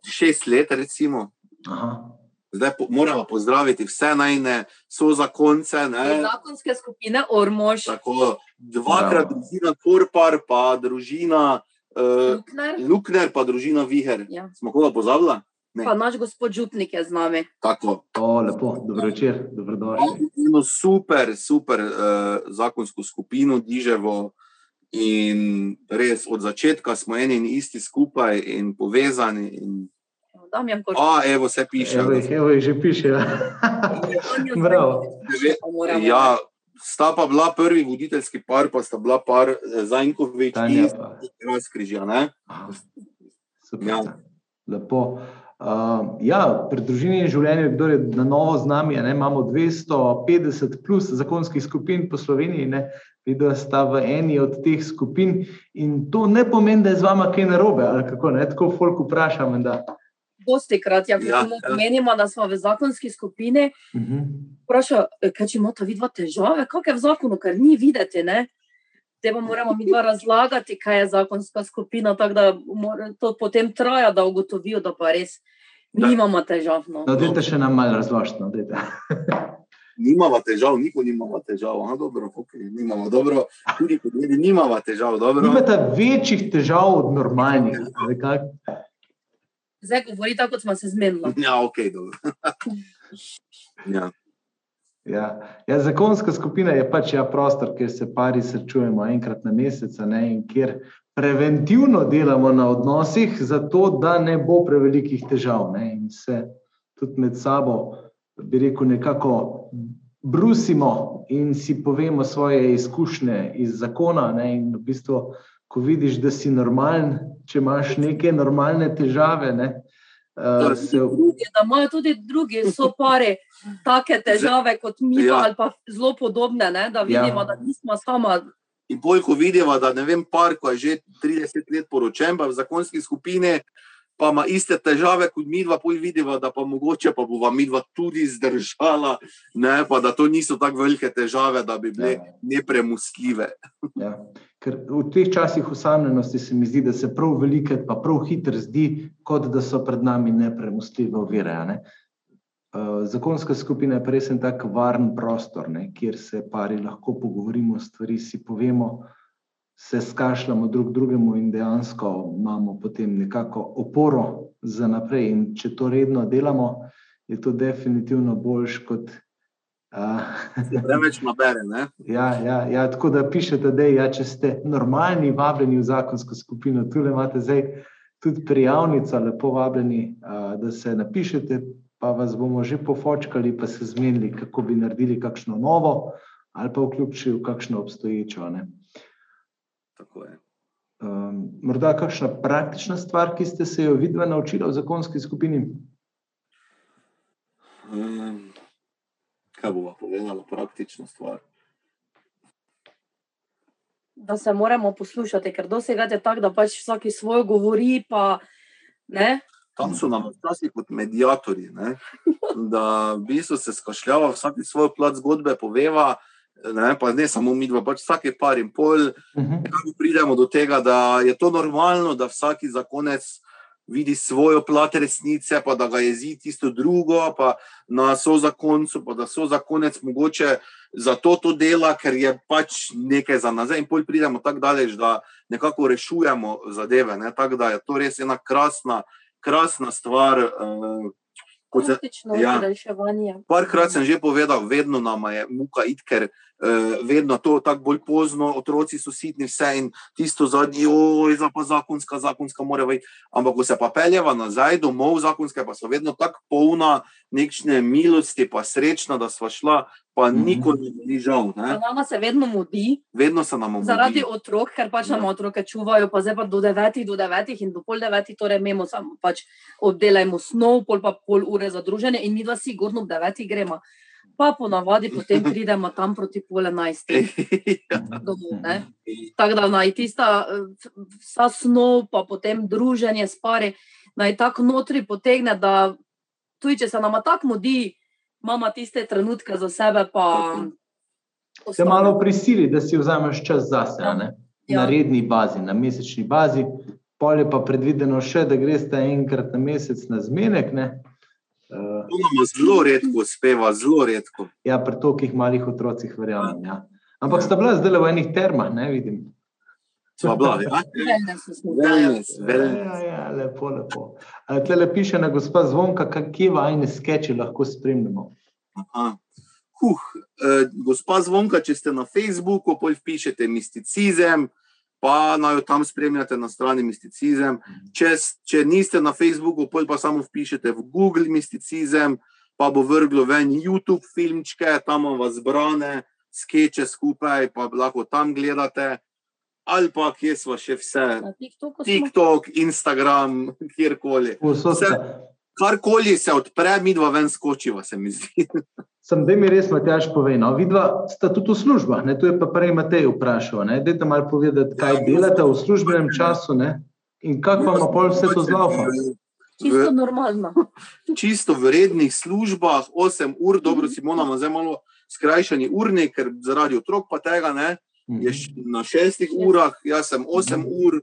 Šest let, recimo. Aha. Zdaj po, moramo pozdraviti vse najne so zakonce. Ne? Zakonske skupine Ormož. Tako, dvakrat Bravo. družina Korpar, pa družina uh, Lukner. Lukner, pa družina Viher. Ja. Smo koga pozabila? Ne. Pa naš gospod Župnik je z nami. Tako. O, lepo, dobro večer, dobrodošli. Imamo super, super uh, zakonsko skupino, Diževo. In res od začetka smo eni in isti skupaj in povezani. In... Damjan Koš. A, evo, se piše. Evo, evo jih že piše. Bravo. Ja, sta pa bila prvi voditeljski par, pa sta bila par Zajnkovič in Razkrižja. Ja. Lepo. Uh, ja, pri družini in življenju, kdo je na novo z nami, ne, imamo 250 plus zakonskih skupin po Sloveniji, ne, videla sta v eni od teh skupin in to ne pomeni, da je z vama kaj narobe, ali kako ne, tako folk vprašam. Dosti krat, ja, ja, ja. menimo, da smo v zakonski skupini. Uh -huh. Vprašaj, kaj če imate vidva težave, kak je v zakonu, ker ni videti, ne? Te pa moramo mi dva razlagati, kaj je zakonska skupina, tako da to potem traja, da ugotovijo, da pa res nimamo težav. No, no dajte še nam malo razložiti. No, nimamo težav, nikoli nimamo težav. Aha, dobro, okay, nimamo, dobro. Tudi podjedi nimamo težav. Dobro. Nimate večjih težav od normalnih. Zdaj govori tako, kot smo se zmenili. Ja, ok, dobro. ja. Ja. Ja, zakonska skupina je pač ja, prostor, kjer se pari srečujemo enkrat na mesec, ne, in kjer preventivno delamo na odnosih, zato da ne bo prevelikih težav. Ne, in se tudi med sabo, bi rekel, nekako brusimo in si povemo svoje izkušnje iz zakona. Ne, in v bistvu, ko vidiš, da si normalen, če imaš neke normalne težave, ne, Uh, se... drugi, da imajo tudi drugi, so pare, take težave kot mi, ja. ali pa zelo podobne, ne? da vidimo, ja. da nismo sama. In bolj, ko vidimo, da ne vem, par, ko je že 30 let poročen, pa v zakonski skupini, pa ima iste težave kot mi dva, pol vidimo, da pa mogoče pa bova mi dva tudi zdržala, ne, pa da to niso tako velike težave, da bi bile ja. nepremustljive. Ja. Ker v teh časih osamljenosti se mi zdi, da se prav velike, pa prav hitro zdi, kot da so pred nami nepremustljive ovire. Ne. Uh, zakonska skupina je res en tak varen prostor, ne, kjer se pari lahko pogovorimo, stvari si povemo, uh, se skašljamo drug drugemu in dejansko imamo potem nekako oporo za naprej. In če to redno delamo, je to definitivno boljš kot. Preveč nabere. Ja, ja, ja, tako da pišete, da ja, če ste normalni, vabljeni v zakonsko skupino, tu imate zdaj tudi prijavnico, lepo vabljeni, a, da se napišete, pa vas bomo že pofočkali, pa se zmenili, kako bi naredili kakšno novo ali pa vključili v kakšno obstoječo. Ne. Tako je. Um, morda kakšna praktična stvar, ki ste se jo videli naučili v zakonski skupini? Um, kaj bomo povedali, praktična stvar? Da se moramo poslušati, ker dosegate tako, da pač vsak svojo govori. Pa, Tam so nam včasih kot medijatori, da v bistvu se skašljava, vsak svojo plat zgodbe poveva ne, pa ne samo mi, pač vsake par in pol, uh mhm. -huh. pridemo do tega, da je to normalno, da vsak zakonec vidi svojo plat resnice, pa da ga jezi tisto drugo, pa na so zakoncu, pa da so zakonec mogoče za to to dela, ker je pač nekaj za nazaj. In pol pridemo tako daleč, da nekako rešujemo zadeve. Ne, tako da je to res ena krasna, krasna stvar. Uh, Praktično ja, reševanje. Parkrat sem že povedal, vedno nam je muka id, ker uh, vedno to tako bolj pozno, otroci so sitni, vse in tisto zadnji, oj, za pa zakonska, zakonska mora biti. Ampak, ko se pa peljeva nazaj domov, zakonske pa so vedno tako polna nekšne milosti, pa srečna, da sva šla, pa mhm. nikoli ni žal. Nama se vedno mudi. Vedno se nam mudi. Zaradi otrok, ker pač nam otroke čuvajo, pa zdaj pa do devetih, do devetih in do pol devetih, torej imamo samo pač obdelajmo snov, pol pa pol ure za druženje in mi dva sigurno ob devetih gremo. Pa ponavadi potem pridemo tam proti pol enajstih. Ja. Tako da naj tista vsa snov, pa potem druženje s pari, naj tako notri potegne, da tudi če se nama tako mudi, imamo tiste trenutke za sebe. Se malo prisili, da si vzameš čas za sebe, ja. na redni bazi, na mesečni bazi. Pol je pa predvideno še, da greš enkrat na mesec na zmenek. Ne? Uh, to nam zelo redko uspeva, zelo redko. Ja, pri tolikih malih otrocih, verjamem. Ja. Ampak ja. sta bila zdaj v enih termah, ne vidim. Sva bila, ja. Ja, ja, lepo, lepo. Tle piše na gospa Zvonka, kje vajne skeče lahko spremljamo. Huh, eh, gospa Zvonka, če ste na Facebooku, pol pišete misticizem, pa naj jo tam spremljate na strani misticizem. Če, če niste na Facebooku, pa samo pišete v Google misticizem, pa bo vrglo ven YouTube filmčke, tam vas zbrane, skeče skupaj, pa lahko tam gledate ali pa kje smo še vse. TikTok, Instagram, kjerkoli. Karkoli se odpre, mi dva ven skočiva, se mi zdi. Sem, da mi res Matjaš pove, no, vidva sta tudi v službah, ne, tu je pa prej Matej vprašal, ne, dajte malo povedati, kaj ja, delate v službenem času, ne, in kako vam pol vse to zlaufa. Čisto normalno. Čisto v rednih službah, 8 ur, dobro, Simona ima zdaj malo skrajšani urnik, ker zaradi otrok pa tega ne, je mhm. na šestih urah, jaz sem osem ur,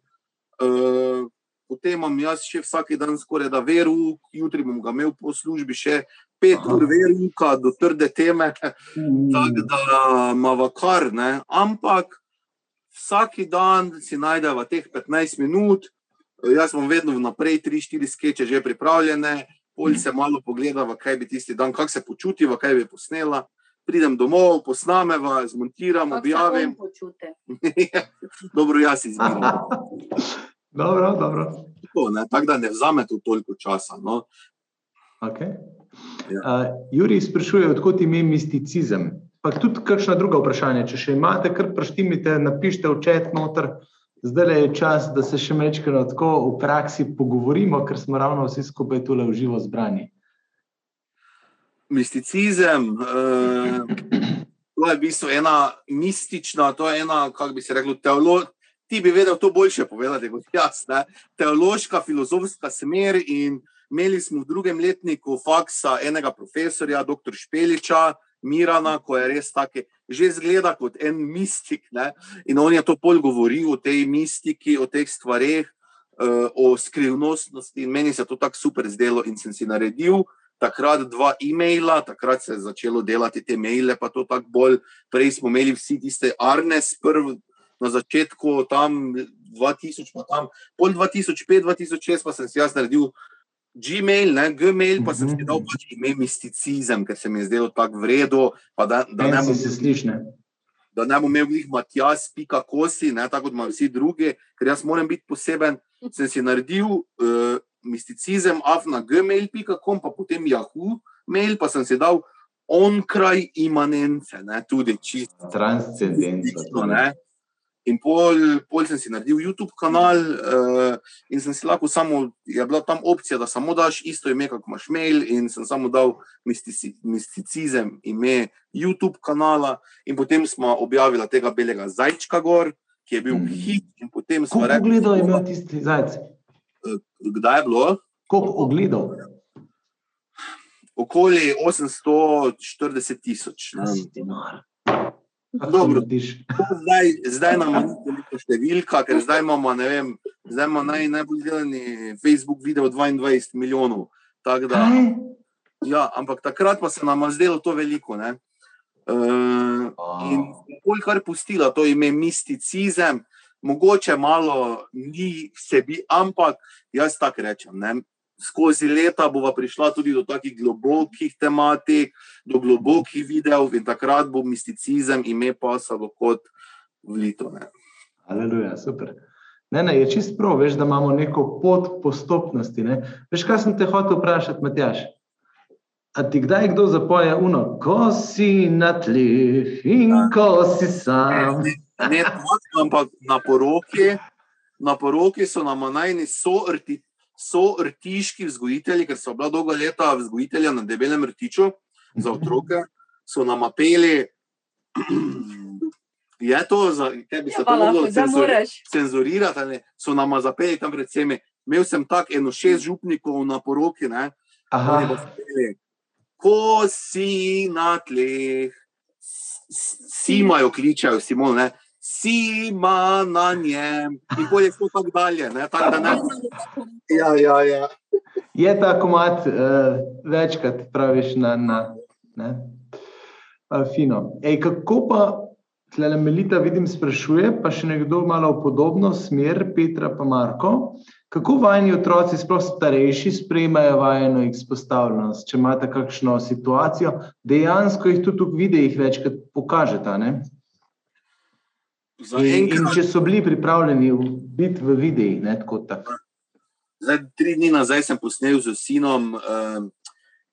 uh, potem imam jaz še vsak dan skoraj da veru, jutri bom ga imel po službi še pet Aha. ur veruka do trde teme, mhm. tako da ima kar, ne? ampak vsak dan si najdeva teh 15 minut, jaz sem vedno vnaprej 3-4 skeče že pripravljene, pol se malo pogledava, kaj bi tisti dan, kako se počutiva, kaj bi posnela pridem domov, posnameva, zmontiram, objavim. Ja, dobro, jaz izvem. dobro, dobro. Tako, ne, tak, da ne vzame to toliko časa. No. Okay. Ja. Uh, Juri sprašuje, odkot ime misticizem. Pa tudi kakšna druga vprašanja. Če še imate, kar preštimite, napišite v čet noter, zdaj je čas, da se še mečkano tako v praksi pogovorimo, ker smo ravno vsi skupaj tukaj v živo zbrani. Misticizem, uh, to je v bistvu ena mistična, to je ena, kako bi se reklo, teološka. Ti bi vedel to boljše povedati kot jaz. Ne? Teološka, filozofska smer. Imeli smo v drugem letniku faksa enega profesorja, dr. Špeliča, Mirana, ko je res tako, že zgleda kot en mistik. Ne? In on je to pol govoril o tej mistiki, o teh stvareh, uh, o skrivnostnosti. In meni se je to tako super zdelo in sem si naredil. Takrat dva e-maila, takrat se je začelo delati te maile, pa to tako bolj. Prej smo imeli vsi tiste Arnes, prvi na začetku, tam 2000, pa tam pol 2005, 2006, pa sem si jaz naredil Gmail, ne, Gmail, pa sem si dal pač ime misticizem, ker se mi je zdelo tako vredno. Da, da ne bi se slišne. Da ne bom imel Matjas, pika kosi, ne, tako kot imajo vsi drugi, ker jaz moram biti poseben. Sem si naredil uh, misticizem, af na gmail.com, pa potem Yahoo mail, pa sem si dal onkraj imanence, ne, tudi čisto. Transcendenčno. In pol, pol sem si naredil YouTube kanal, uh, in sem si lahko samo, je bila tam opcija, da samo daš isto ime, kot imaš mail, in sem samo dal mistici, misticizem ime YouTube kanala. In potem smo objavili tega belega zajčka gor, ki je bil mm. hit. Kako rekli, ogledal je imel tisti zajec? Uh, kdaj je bilo? Koliko ogledal? Okoli 840 tisoč. Dobro, zdaj, zdaj nam je to številka, ker zdaj imamo, ne vem, zdaj imamo naj, najbolj gledani Facebook video 22 milijonov. Da, ja, ampak takrat pa se nam je zdelo to veliko. Uh, in bolj kar pustila to ime misticizem, mogoče malo ni sebi, ampak jaz tako rečem. Ne? Skozi leta bova prišla tudi do takih globokih tematik, do globokih videov in takrat bo misticizem ime pasalo kot vlito. Aleluja, super. Ne, ne, je čist prav, veš, da imamo neko pot postopnosti. Ne. Veš, kaj sem te hotel vprašati, Matjaš? A ti kdaj kdo zapoje uno, ko si na tleh in ko si sam? Ne, ne, ne ampak na poroki, na poroki so nam najni soorti so rtiški vzgojitelji, ker so bila dolga leta vzgojitelja na debelem rtiču za otroke, so nam apeli. Je to, da bi se ja, to lahko cenzurirati? So nam zapeli tam pred vsemi. Imel sem tako eno šest župnikov na poroki. Ko si na tleh, si imajo kličajo, Simon, ne? Si ima na njem, in bolje so tako dalje. Ne? Tak, ne... ja, ja, ja. Je ta komat uh, večkrat, praviš, na. na uh, fino. Ej, kako pa, tle Melita, vidim, sprašuje, pa še nekdo malo podobno, smer Petra pa Marko. Kako vajni otroci, sploh starejši, sprejmajo vajeno izpostavljenost, če imate kakšno situacijo, dejansko jih tudi v videih večkrat pokažete? In, in če so bili pripravljeni biti v videih, ne tako tako. Zdaj, tri dni nazaj sem posnel z sinom um,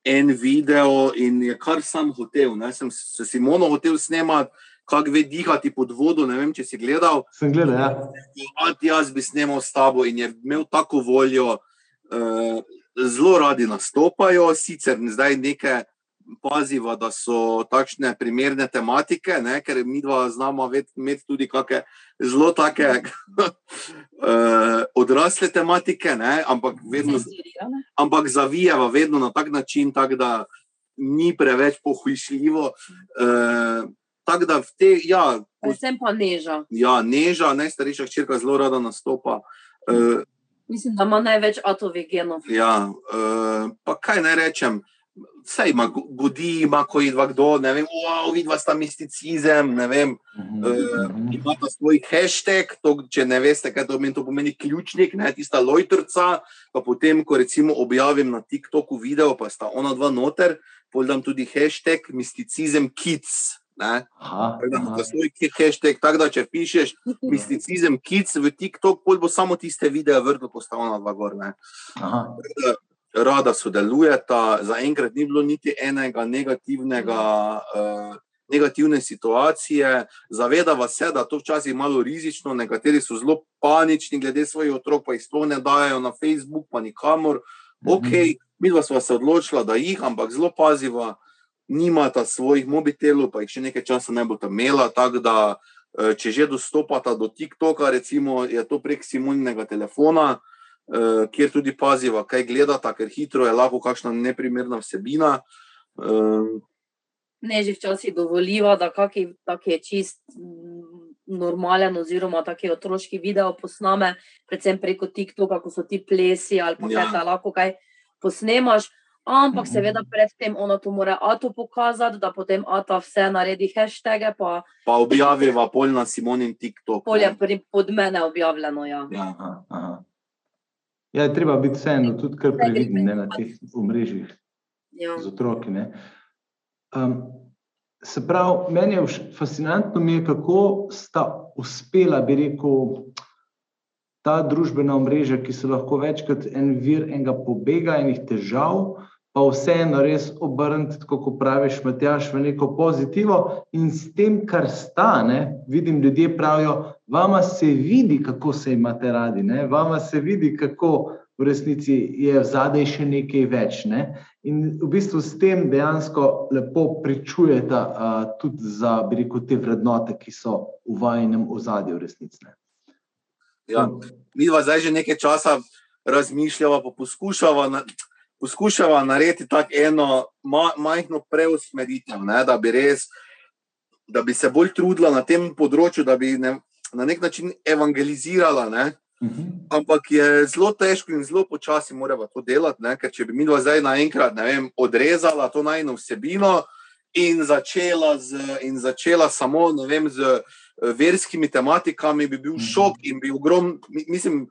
en video in je kar sam hotel. Ne? Sem se Simono hotel snemati, kako ve dihati pod vodo. Ne vem, če si gledal. Sem gledal, ja. Jaz bi snemal s tabo in je imel tako voljo. Uh, zelo radi nastopajo, sicer zdaj nekaj paziva, da so takšne primerne tematike, ne, ker mi dva znamo imeti tudi kakšne zelo take uh, odrasle tematike, ne, ampak, vedno, ampak zavijeva vedno na tak način, tak, da ni preveč pohujšljivo. Uh, Tako da v te, ja, predvsem pa neža. Ja, neža, najstarejša črka zelo rada nastopa. Uh, Mislim, da ima največ atovih genov. Ja, uh, pa kaj naj rečem, Vse ima, godi, ima, ko je kdo, ne vem, wow, vidva sta misticizem, ne vem. Uh -huh. uh, ima ta svoj hashtag, to, če ne veste, kaj to pomeni, to pomeni ključnik, ne, tista lojtrca. Pa potem, ko recimo objavim na TikToku video, pa sta ona dva noter, podam tudi hashtag misticizem kids. Tako da, če pišeš misticizem kids v TikTok, bo samo tiste videe vrglo, postavljeno dva gor rada sodelujeta. Zaenkrat ni bilo niti enega negativnega uh, negativne situacije, zavedava se, da to včasih je malo rizično, nekateri so zelo panični glede svojih otrok, pa jih sploh ne dajo na Facebook, pa nikamor. Ok, mi dva smo se odločila, da jih, ampak zelo paziva, nimata svojih mobitelov, pa jih še nekaj časa ne bo tam imela. Tako da, eh, če že dostopata do TikToka, recimo, je to prek Simoninega telefona, eh, kjer tudi paziva, kaj gledata, ker hitro je lahko kakšna neprimerna vsebina. Eh, Ne, že včasih dovoliva, da kaki, tak je čist normalen, oziroma taki otroški video posname, predvsem preko TikToka, ko so ti plesi ali pa Ja. kaj ta lahko kaj posnemaš. Ampak Mhm. seveda predtem ona to mora Ato pokazati, da potem Ata vse naredi hashtage, pa pa objaviva pol na Simonin TikTok. polje pri, pod mene objavljeno. Ja. Ja. Aha, aha. Ja, je treba biti vseeno tudi kar previden ne, na teh omrežjih Ja. z otroki. ne. Um, se pravi, meni je fascinantno, mi je, kako sta uspela, bi rekel, ta družbena omrežja, ki so lahko večkrat en vir enega pobega, enih težav, pa vseeno res obrniti, tako kot praviš, Matjaš, v neko pozitivo in s tem, kar sta, ne, vidim, ljudje pravijo, vama se vidi, kako se imate radi, ne, vama se vidi, kako v resnici je zadaj še nekaj več. Ne. In v bistvu s tem dejansko lepo pričujete uh, tudi za rekel, te vrednote, ki so v vajenem ozadju resnici. ne. Ja. Mi dva zdaj že nekaj časa razmišljava, pa poskušava, na, poskušava narediti tako eno ma, majhno preusmeritev, ne, da bi res, da bi se bolj trudila na tem področju, da bi ne, na nek način evangelizirala. Ne. Mhm. Ampak je zelo težko in zelo počasi moramo to delati, ne? ker če bi mi dva zdaj naenkrat vem, odrezala to najno vsebino in začela, z, in začela samo vem, z eh, verskimi tematikami, bi bil Mhm. šok in bi ogrom, mi- mislim,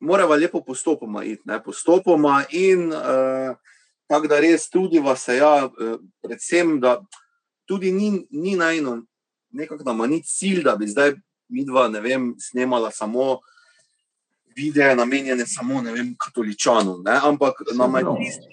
moramo lepo postopoma iti, ne? postopoma in uh, tako da res trudiva se, ja, uh, predvsem, da tudi ni, ni najno, nekako nama ni cilj, da bi zdaj mi dva, ne vem, snemala samo videe namenjene samo ne vem, katoličanom, ne? ampak nam je prav. čist,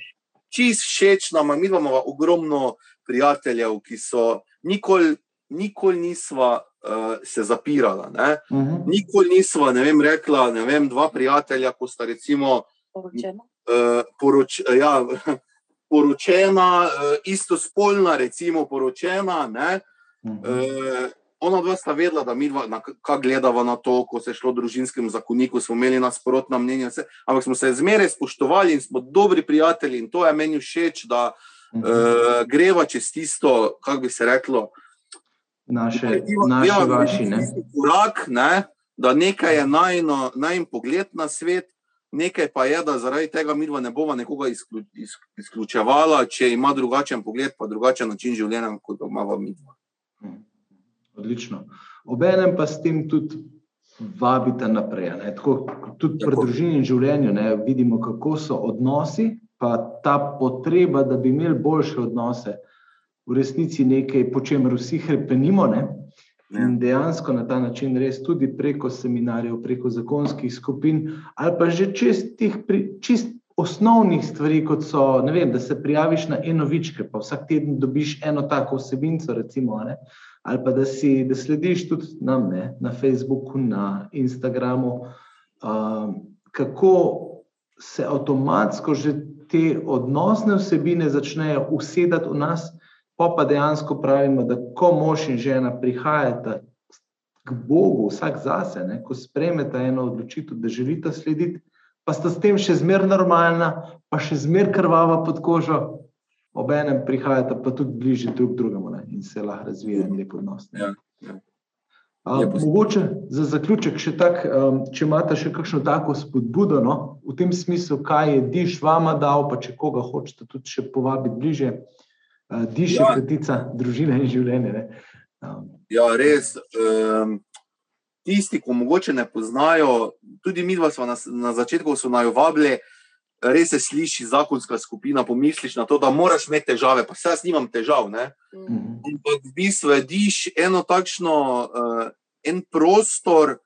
čist všeč, nam je, mi imamo ogromno prijateljev, ki so nikoli, nikoli nisva uh, se zapirala. Ne? Mhm. Nikoli nisva, ne vem, rekla, ne vem, dva prijatelja, ko sta recimo Poročena. uh, poroč, ja, poročena, uh, istospolna, recimo poročena. Ne? Mhm. Uh, ona dva sta vedela, da mi dva, na k- kako gledava na to, ko se je šlo v družinskem zakoniku, smo imeli nasprotna mnenja, vse, ampak smo se zmeraj spoštovali in smo dobri prijatelji. In to je meni všeč, da Mhm. uh, greva čez tisto, kako bi se reklo, Naše, naredimo- naši, ja, vaši. Ne? Korak, ne, da nekaj je najno, najn pogled na svet. Nekaj pa je, da zaradi tega mi dva ne bova nekoga izklju, iz, izključevala, če ima drugačen pogled, pa drugačen način življenja, kot ga imamo mi dva. Mhm. Odlično. Obenem pa s tem tudi vabite naprej. Ne? Tako, tudi pri Tako. družini in življenju ne? vidimo, kako so odnosi, pa ta potreba, da bi imeli boljše odnose, v resnici nekaj, po čemer vsi hrepenimo. Ne? In dejansko na ta način, res tudi preko seminarjev, preko zakonskih skupin, ali pa že čez pri, čist osnovnih stvari, kot so, vem, da se prijaviš na enovičke, pa vsak teden dobiš eno tako vsebinco, recimo, ne, ali pa da, si, da slediš tudi nam ne, na Facebooku, na Instagramu, um, kako se avtomatsko že te odnosne vsebine začnejo usedati v nas, pa pa dejansko pravimo, da ko mož in žena prihajata k Bogu, vsak zase, ne, ko spremeta eno odločitev, da želita slediti, pa sta s tem še zmeraj normalna, pa še zmeraj krvava pod kožo, obenem prihajata pa tudi bližje drug drugemu ne, in se lahko razvija en lep odnos. ne. Ja, ja. A, mogoče za zaključek še tak, um, če imate še kakšno tako spodbudo, no, v tem smislu, kaj je diš vama dal, pa če koga hočete tudi še povabiti bliže, uh, diš je Ja. kratica družine in življenje. Um, Ja, res. Um, tisti, ki mogoče ne poznajo, tudi mi dva smo na, na začetku so naj vabili, res se sliši zakonska skupina, pomisliš na to, da moraš imeti težave, pa se jaz nimam težav. Ne? mhm. Ampak v bistvu vidiš eno takšno, uh, en prostor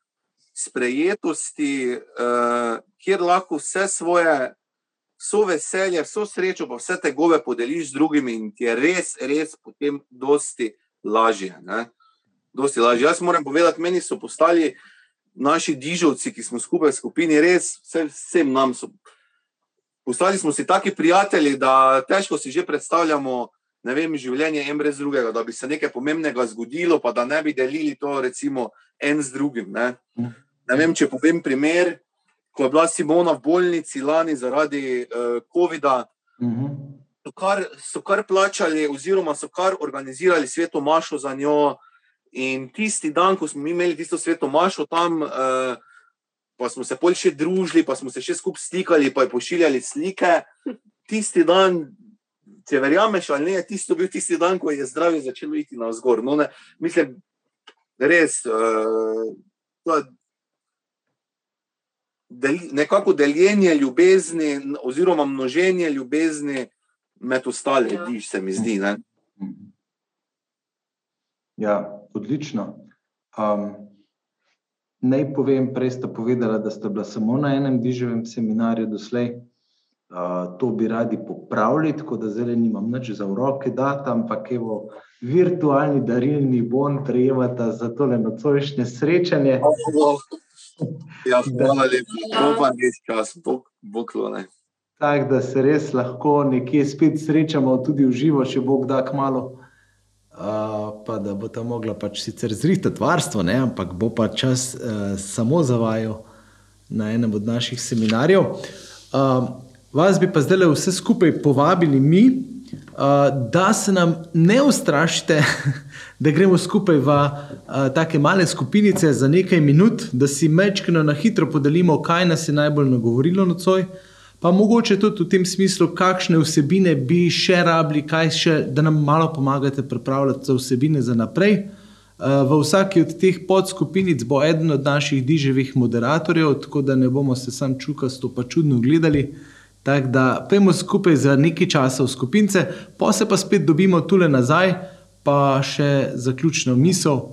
sprejetosti, uh, kjer lahko vse svoje vso veselje, vso srečo, pa vse te gove podeliš z drugimi in ti je res, res potem dosti lažje. Ne? Dosti lažje. Jaz moram povedati, meni so postali naši dižovci, ki smo skupaj v skupini, res vse, vsem nam so. Postali smo si taki prijatelji, da težko si že predstavljamo ne vem, življenje en brez drugega, da bi se nekaj pomembnega zgodilo, pa da ne bi delili to, recimo, en z drugim. Ne, ne vem, če povem primer, ko je bila Simona v bolnici lani zaradi uh, COVID-a. So kar, so kar plačali, oziroma so kar organizirali sveto mašo za njo. In tisti dan, ko smo imeli tisto sveto mašo tam, uh, pa smo se pol še družili, pa smo se še skupaj slikali, pa je pošiljali slike. Tisti dan, če verjameš ali ne, tisto bil tisti dan, ko je zdravje začelo iti na vzgor. No, ne, mislim, res, uh, del, nekako deljenje ljubezni, oziroma množenje ljubezni med ostale, ja. diš, se mi zdi. Ne? Ja, odlično. Um, naj povem, prej ste povedali, da ste bila samo na enem diževem seminarju doslej to bi radi popravili, tako da zdaj nimam nič za roke, da tam pa evo virtualni darilni bon prejemata za tole nocojšnje srečanje. Ja, hvala lepa, to pa ni čas, bog klone. Tako da se res lahko nekje spet srečamo, tudi v živo, če bo kdaj kmalo. Uh, pa da bo ta mogla pač sicer zrihtati varstvo, ne, ampak bo pa čas uh, samo za vajo na enem od naših seminarjev. Uh, Vas bi pa zdaj vse skupaj povabili mi, da se nam ne ustrašite, da gremo skupaj v take male skupinice za nekaj minut, da si mečkino na hitro podelimo, kaj nas je najbolj nagovorilo nocoj. Pa mogoče tudi v tem smislu, kakšne vsebine bi še rabili, še, da nam malo pomagate pripravljati za vsebine za naprej. V vsaki od teh podskupinic bo eden od naših diževih moderatorjev, tako da ne bomo se sam čukasto pa čudno gledali. Tako da pojmo skupaj za nekaj časa v skupince, pa se pa spet dobimo tukaj nazaj, pa še zaključno misel,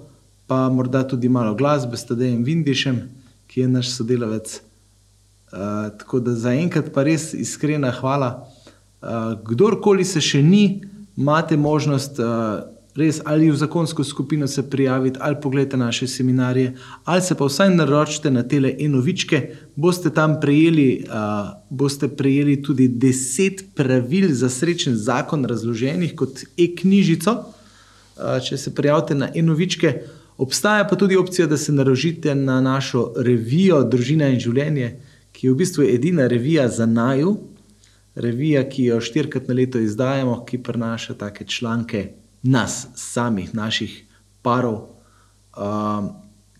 pa morda tudi malo glasbe s Tadejem Vindišem, ki je naš sodelavec. Uh, tako da za enkrat pa res iskrena hvala. Uh, kdorkoli se še ni, imate možnost. Uh, res ali v zakonsko skupino se prijaviti, ali pogledajte naše seminarije, ali se pa vsaj naročite na tele enovičke, boste tam prejeli, uh, boste prejeli tudi deset pravil za srečen zakon, razloženih kot e-knjižico. Uh, če se prijavite na enovičke, obstaja pa tudi opcija, da se naročite na našo revijo Družina in življenje, ki je v bistvu edina revija za naju. Revija, ki jo štirikrat na leto izdajamo, ki prenaša take članke nas, samih, naših parov, uh,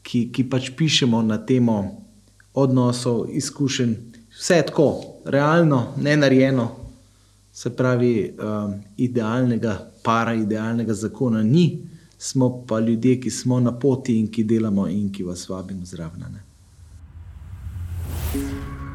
ki, ki pač pišemo na temo odnosov, izkušenj, vse tako, realno, ne narejeno, se pravi, um, idealnega para, idealnega zakona ni, smo pa ljudje, ki smo na poti in ki delamo in ki vas vabimo zraven. thank you